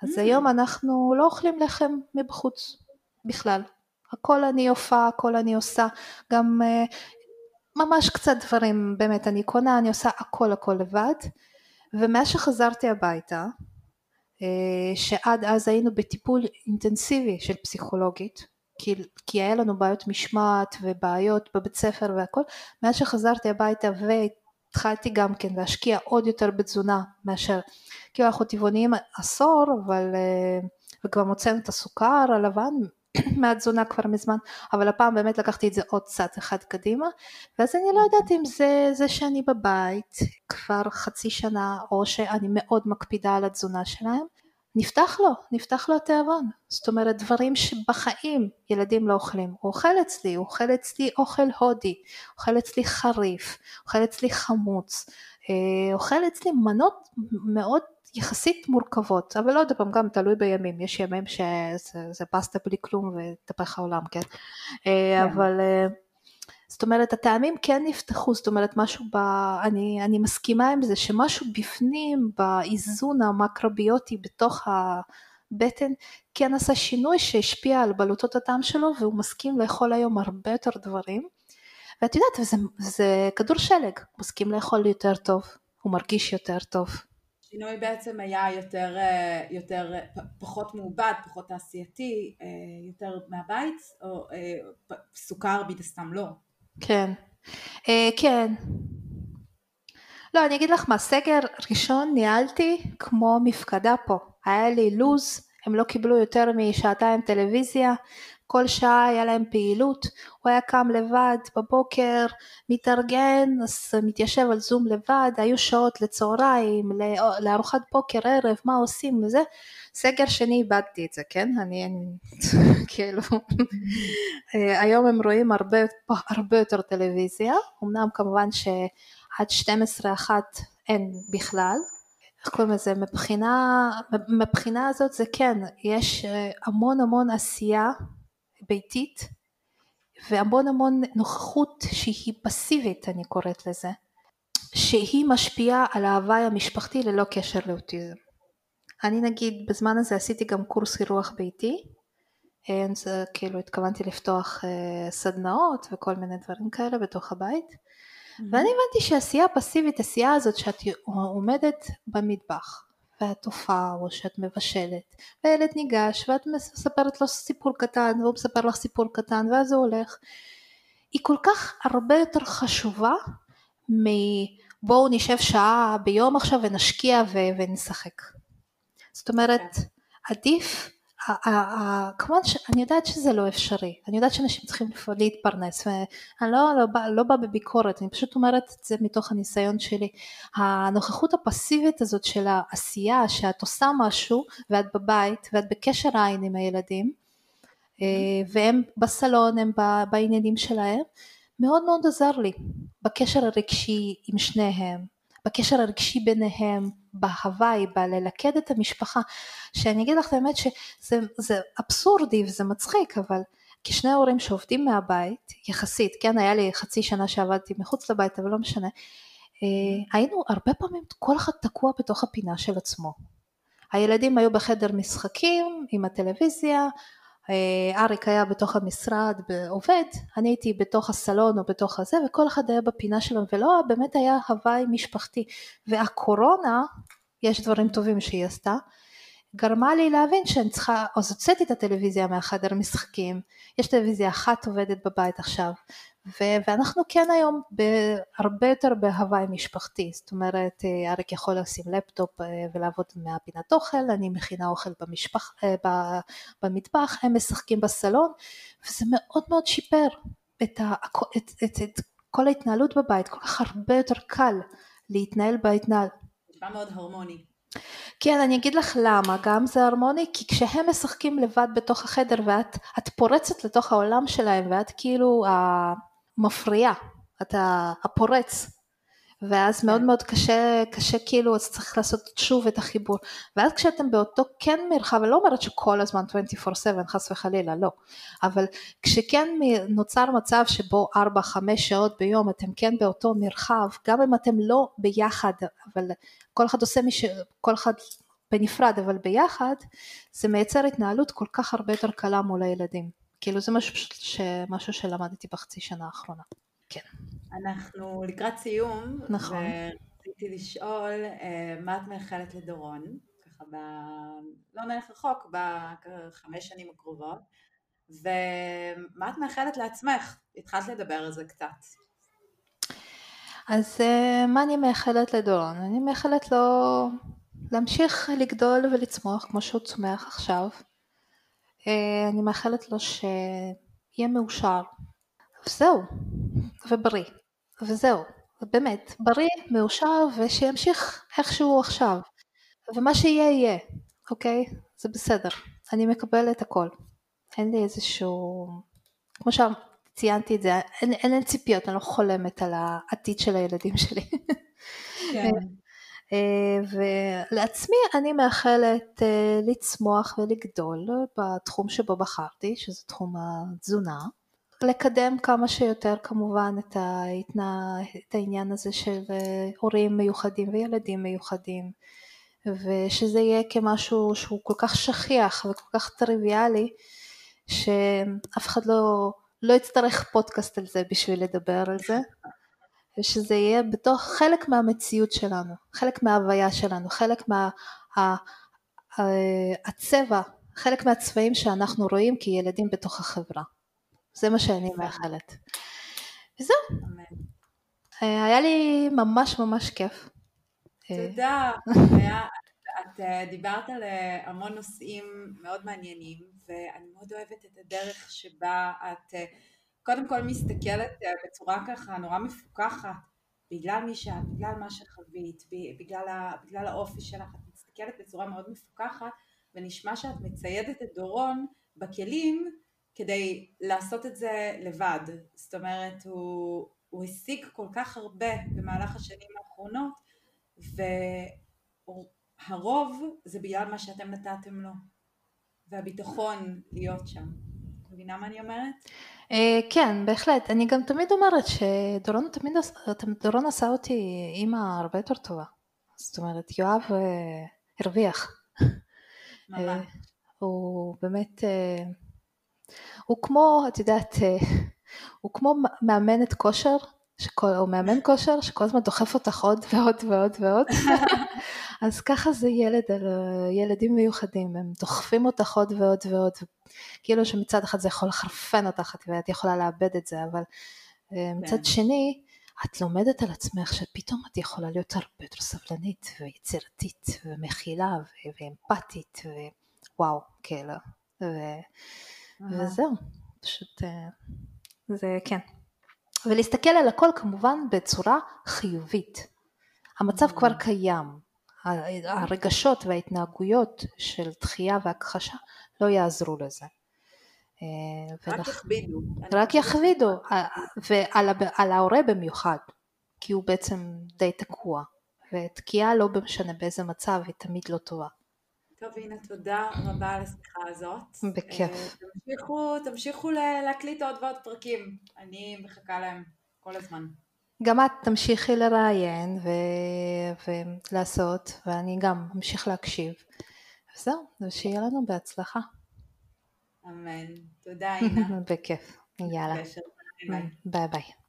אז mm-hmm. היום אנחנו לא אוכלים לחם מבחוץ בכלל. הכל אני הופעה, הכל אני עושה, גם uh, ממש קצת דברים, באמת, אני קונה, אני עושה הכל הכל לבד, ומאז שחזרתי הביתה, אה, שעד אז היינו בטיפול אינטנסיבי של פסיכולוגית, כי, כי היה לנו בעיות משמעת ובעיות בבית ספר והכל, מאז שחזרתי הביתה והתחלתי גם כן להשקיע עוד יותר בתזונה מאשר, כאילו אנחנו טבעוניים עשור, אבל, אה, וכבר מוצאים את הסוכר הלבן (clears throat) מהתזונה כבר מזמן, אבל הפעם באמת לקחתי את זה עוד צעד אחד קדימה, ואז אני לא יודעת אם זה זה שאני בבית כבר חצי שנה, או שאני מאוד מקפידה על התזונה שלהם, נפתח לו, נפתח לו התיאבון. זאת אומרת, דברים שבחיים ילדים לא אוכלים. הוא אוכל אצלי, הוא אוכל אצלי אוכל הודי, אוכל אצלי חריף, אוכל אצלי חמוץ, אה, אוכל אצלי מנות מאוד יחסית מורכבות, אבל עוד פעם גם תלוי בימים, יש ימים שזה פסטה בלי כלום וטפח העולם, כן? אה, כן. אבל אה, זאת אומרת הטעמים כן נפתחו, זאת אומרת משהו, ב, אני, אני מסכימה עם זה שמשהו בפנים באיזון המקרוביוטי בתוך הבטן כן עשה שינוי שהשפיע על בלוטות הטעם שלו והוא מסכים לאכול היום הרבה יותר דברים ואת יודעת זה, זה כדור שלג, הוא מסכים לאכול יותר טוב, הוא מרגיש יותר טוב. השינוי בעצם היה יותר, יותר פחות מעובד, פחות תעשייתי, אה, יותר מהבית, או אה, סוכר מן הסתם לא. כן, כן. לא, אני אגיד לך מה, סגר ראשון ניהלתי כמו מפקדה פה. היה לי לו"ז, הם לא קיבלו יותר משעתיים טלוויזיה, כל שעה היה להם פעילות, הוא היה קם לבד בבוקר, מתארגן, אז מתיישב על זום לבד, היו שעות לצהריים, לארוחת בוקר, ערב, מה עושים וזה. סגר שני איבדתי את זה, כן? אני, אני (laughs) כאילו, אה, היום הם רואים הרבה, הרבה יותר טלוויזיה, אמנם כמובן שעד 12-1 אין בכלל, איך קוראים לזה, מבחינה, מבחינה הזאת זה כן, יש אה, המון המון עשייה ביתית והמון המון נוכחות שהיא פסיבית אני קוראת לזה, שהיא משפיעה על ההוואי המשפחתי ללא קשר לאוטיזם. אני נגיד בזמן הזה עשיתי גם קורס אירוח ביתי, זה כאילו התכוונתי לפתוח אה, סדנאות וכל מיני דברים כאלה בתוך הבית Mm-hmm. ואני הבנתי שעשייה פסיבית, עשייה הזאת שאת עומדת במטבח ואת תופעה או שאת מבשלת והילד ניגש ואת מספרת לו סיפור קטן והוא מספר לך סיפור קטן ואז הוא הולך היא כל כך הרבה יותר חשובה מבואו נשב שעה ביום עכשיו ונשקיע ונשחק זאת אומרת. עדיף כמובן שאני יודעת שזה לא אפשרי, אני יודעת שאנשים צריכים להתפרנס ואני לא, לא, לא באה בביקורת, אני פשוט אומרת את זה מתוך הניסיון שלי. הנוכחות הפסיבית הזאת של העשייה, שאת עושה משהו ואת בבית ואת בקשר עין עם הילדים אה, והם בסלון, הם בעניינים שלהם, מאוד מאוד עזר לי בקשר הרגשי עם שניהם, בקשר הרגשי ביניהם, בהוואי, בללכד את המשפחה, שאני אגיד לך את האמת שזה אבסורדי וזה מצחיק, אבל כשני הורים שעובדים מהבית, יחסית, כן, היה לי חצי שנה שעבדתי מחוץ לבית, אבל לא משנה, אה, היינו הרבה פעמים, כל אחד תקוע בתוך הפינה של עצמו. הילדים היו בחדר משחקים עם הטלוויזיה, אריק היה בתוך המשרד עובד, אני הייתי בתוך הסלון או בתוך הזה וכל אחד היה בפינה שלו ולא באמת היה הוואי משפחתי. והקורונה, יש דברים טובים שהיא עשתה, גרמה לי להבין שאני צריכה, אז הוצאתי את הטלוויזיה מהחדר משחקים, יש טלוויזיה אחת עובדת בבית עכשיו ו- ואנחנו כן היום הרבה יותר בהוואי משפחתי, זאת אומרת אה, אריק יכול לשים לפטופ אה, ולעבוד מהפינת אוכל, אני מכינה אוכל במשפח, אה, במטבח, הם משחקים בסלון וזה מאוד מאוד שיפר את, ה- את, את, את כל ההתנהלות בבית, כל כך הרבה יותר קל להתנהל בהתנהל. נשמע מאוד הרמוני. כן, אני אגיד לך למה, גם זה הרמוני, כי כשהם משחקים לבד בתוך החדר ואת פורצת לתוך העולם שלהם ואת כאילו מפריע, אתה הפורץ, ואז מאוד כן. מאוד קשה, קשה כאילו, אז צריך לעשות שוב את החיבור. ואז כשאתם באותו כן מרחב, אני לא אומרת שכל הזמן 24/7 חס וחלילה, לא, אבל כשכן נוצר מצב שבו 4-5 שעות ביום אתם כן באותו מרחב, גם אם אתם לא ביחד, אבל כל אחד עושה מי ש... כל אחד בנפרד אבל ביחד, זה מייצר התנהלות כל כך הרבה יותר קלה מול הילדים. כאילו זה משהו, ש... משהו שלמדתי בחצי שנה האחרונה. כן. אנחנו לקראת סיום. נכון. ורציתי לשאול, אה, מה את מאחלת לדורון? ככה ב... לא נלך רחוק, בחמש שנים הקרובות. ומה את מאחלת לעצמך? התחלת לדבר על זה קצת. אז אה, מה אני מאחלת לדורון? אני מאחלת לו להמשיך לגדול ולצמוח כמו שהוא צומח עכשיו. אה, אני מאחלת לו שיהיה מאושר, וזהו, ובריא, וזהו, באמת, בריא, מאושר, ושימשיך איכשהו עכשיו, ומה שיהיה יהיה, אוקיי? זה בסדר, אני מקבלת הכל, אין לי איזשהו, כמו שציינתי את זה, אין, אין לי ציפיות, אני לא חולמת על העתיד של הילדים שלי. כן. ולעצמי אני מאחלת אה, לצמוח ולגדול בתחום שבו בחרתי, שזה תחום התזונה, לקדם כמה שיותר כמובן את, ההתנה, את העניין הזה של אה, הורים מיוחדים וילדים מיוחדים, ושזה יהיה כמשהו שהוא כל כך שכיח וכל כך טריוויאלי, שאף אחד לא, לא יצטרך פודקאסט על זה בשביל לדבר על זה. ושזה יהיה בתוך חלק מהמציאות שלנו, חלק מההוויה שלנו, חלק מהצבע, מה, חלק מהצבעים שאנחנו רואים כילדים בתוך החברה. זה מה שאני מאחלת. וזהו. היה לי ממש ממש כיף. תודה. (laughs) היה, את uh, דיברת על המון נושאים מאוד מעניינים, ואני מאוד אוהבת את הדרך שבה את קודם כל מסתכלת uh, בצורה ככה נורא מפוקחת, בגלל מי שאת, בגלל מה שחווית, בגלל, ה, בגלל האופי שלך, את מסתכלת בצורה מאוד מפוקחת, ונשמע שאת מציידת את דורון בכלים כדי לעשות את זה לבד. זאת אומרת, הוא, הוא השיג כל כך הרבה במהלך השנים האחרונות, והרוב זה בגלל מה שאתם נתתם לו, והביטחון להיות שם. מבינה מה אני אומרת? אה, כן, בהחלט. אני גם תמיד אומרת שדורון תמיד, דורון עשה אותי אימא הרבה יותר טובה. זאת אומרת, יואב אה, הרוויח. ממש. אה, הוא באמת, הוא כמו, את יודעת, הוא כמו מאמנת כושר שכל, או מאמן כושר שכל הזמן דוחף אותך עוד ועוד ועוד ועוד. (laughs) אז ככה זה ילד על ילדים מיוחדים, הם דוחפים אותך עוד ועוד ועוד. כאילו שמצד אחד זה יכול לחרפן אותך ואת יכולה לאבד את זה, אבל אה, מצד כן. שני, את לומדת על עצמך שפתאום את יכולה להיות הרבה יותר סבלנית ויצירתית ומכילה ואמפתית ווואו, כאילו. ו... וזהו, פשוט אה, זה כן. ולהסתכל על הכל כמובן בצורה חיובית. המצב כבר. קיים, הרגשות וההתנהגויות של דחייה והכחשה לא יעזרו לזה. אה, רק יכבידו. רק יכבידו, אה, ועל ההורה במיוחד, כי הוא בעצם די תקוע, ותקיעה לא משנה באיזה מצב היא תמיד לא טובה. טוב הנה תודה רבה על השיחה הזאת. בכיף. אה, תמשיכו, תמשיכו להקליט עוד ועוד פרקים, אני מחכה להם כל הזמן. גם את תמשיכי לראיין ו... ולעשות, ואני גם אמשיך להקשיב. וזהו, ושיהיה לנו בהצלחה. אמן. תודה אינה. (laughs) בכיף. יאללה. ביי ביי.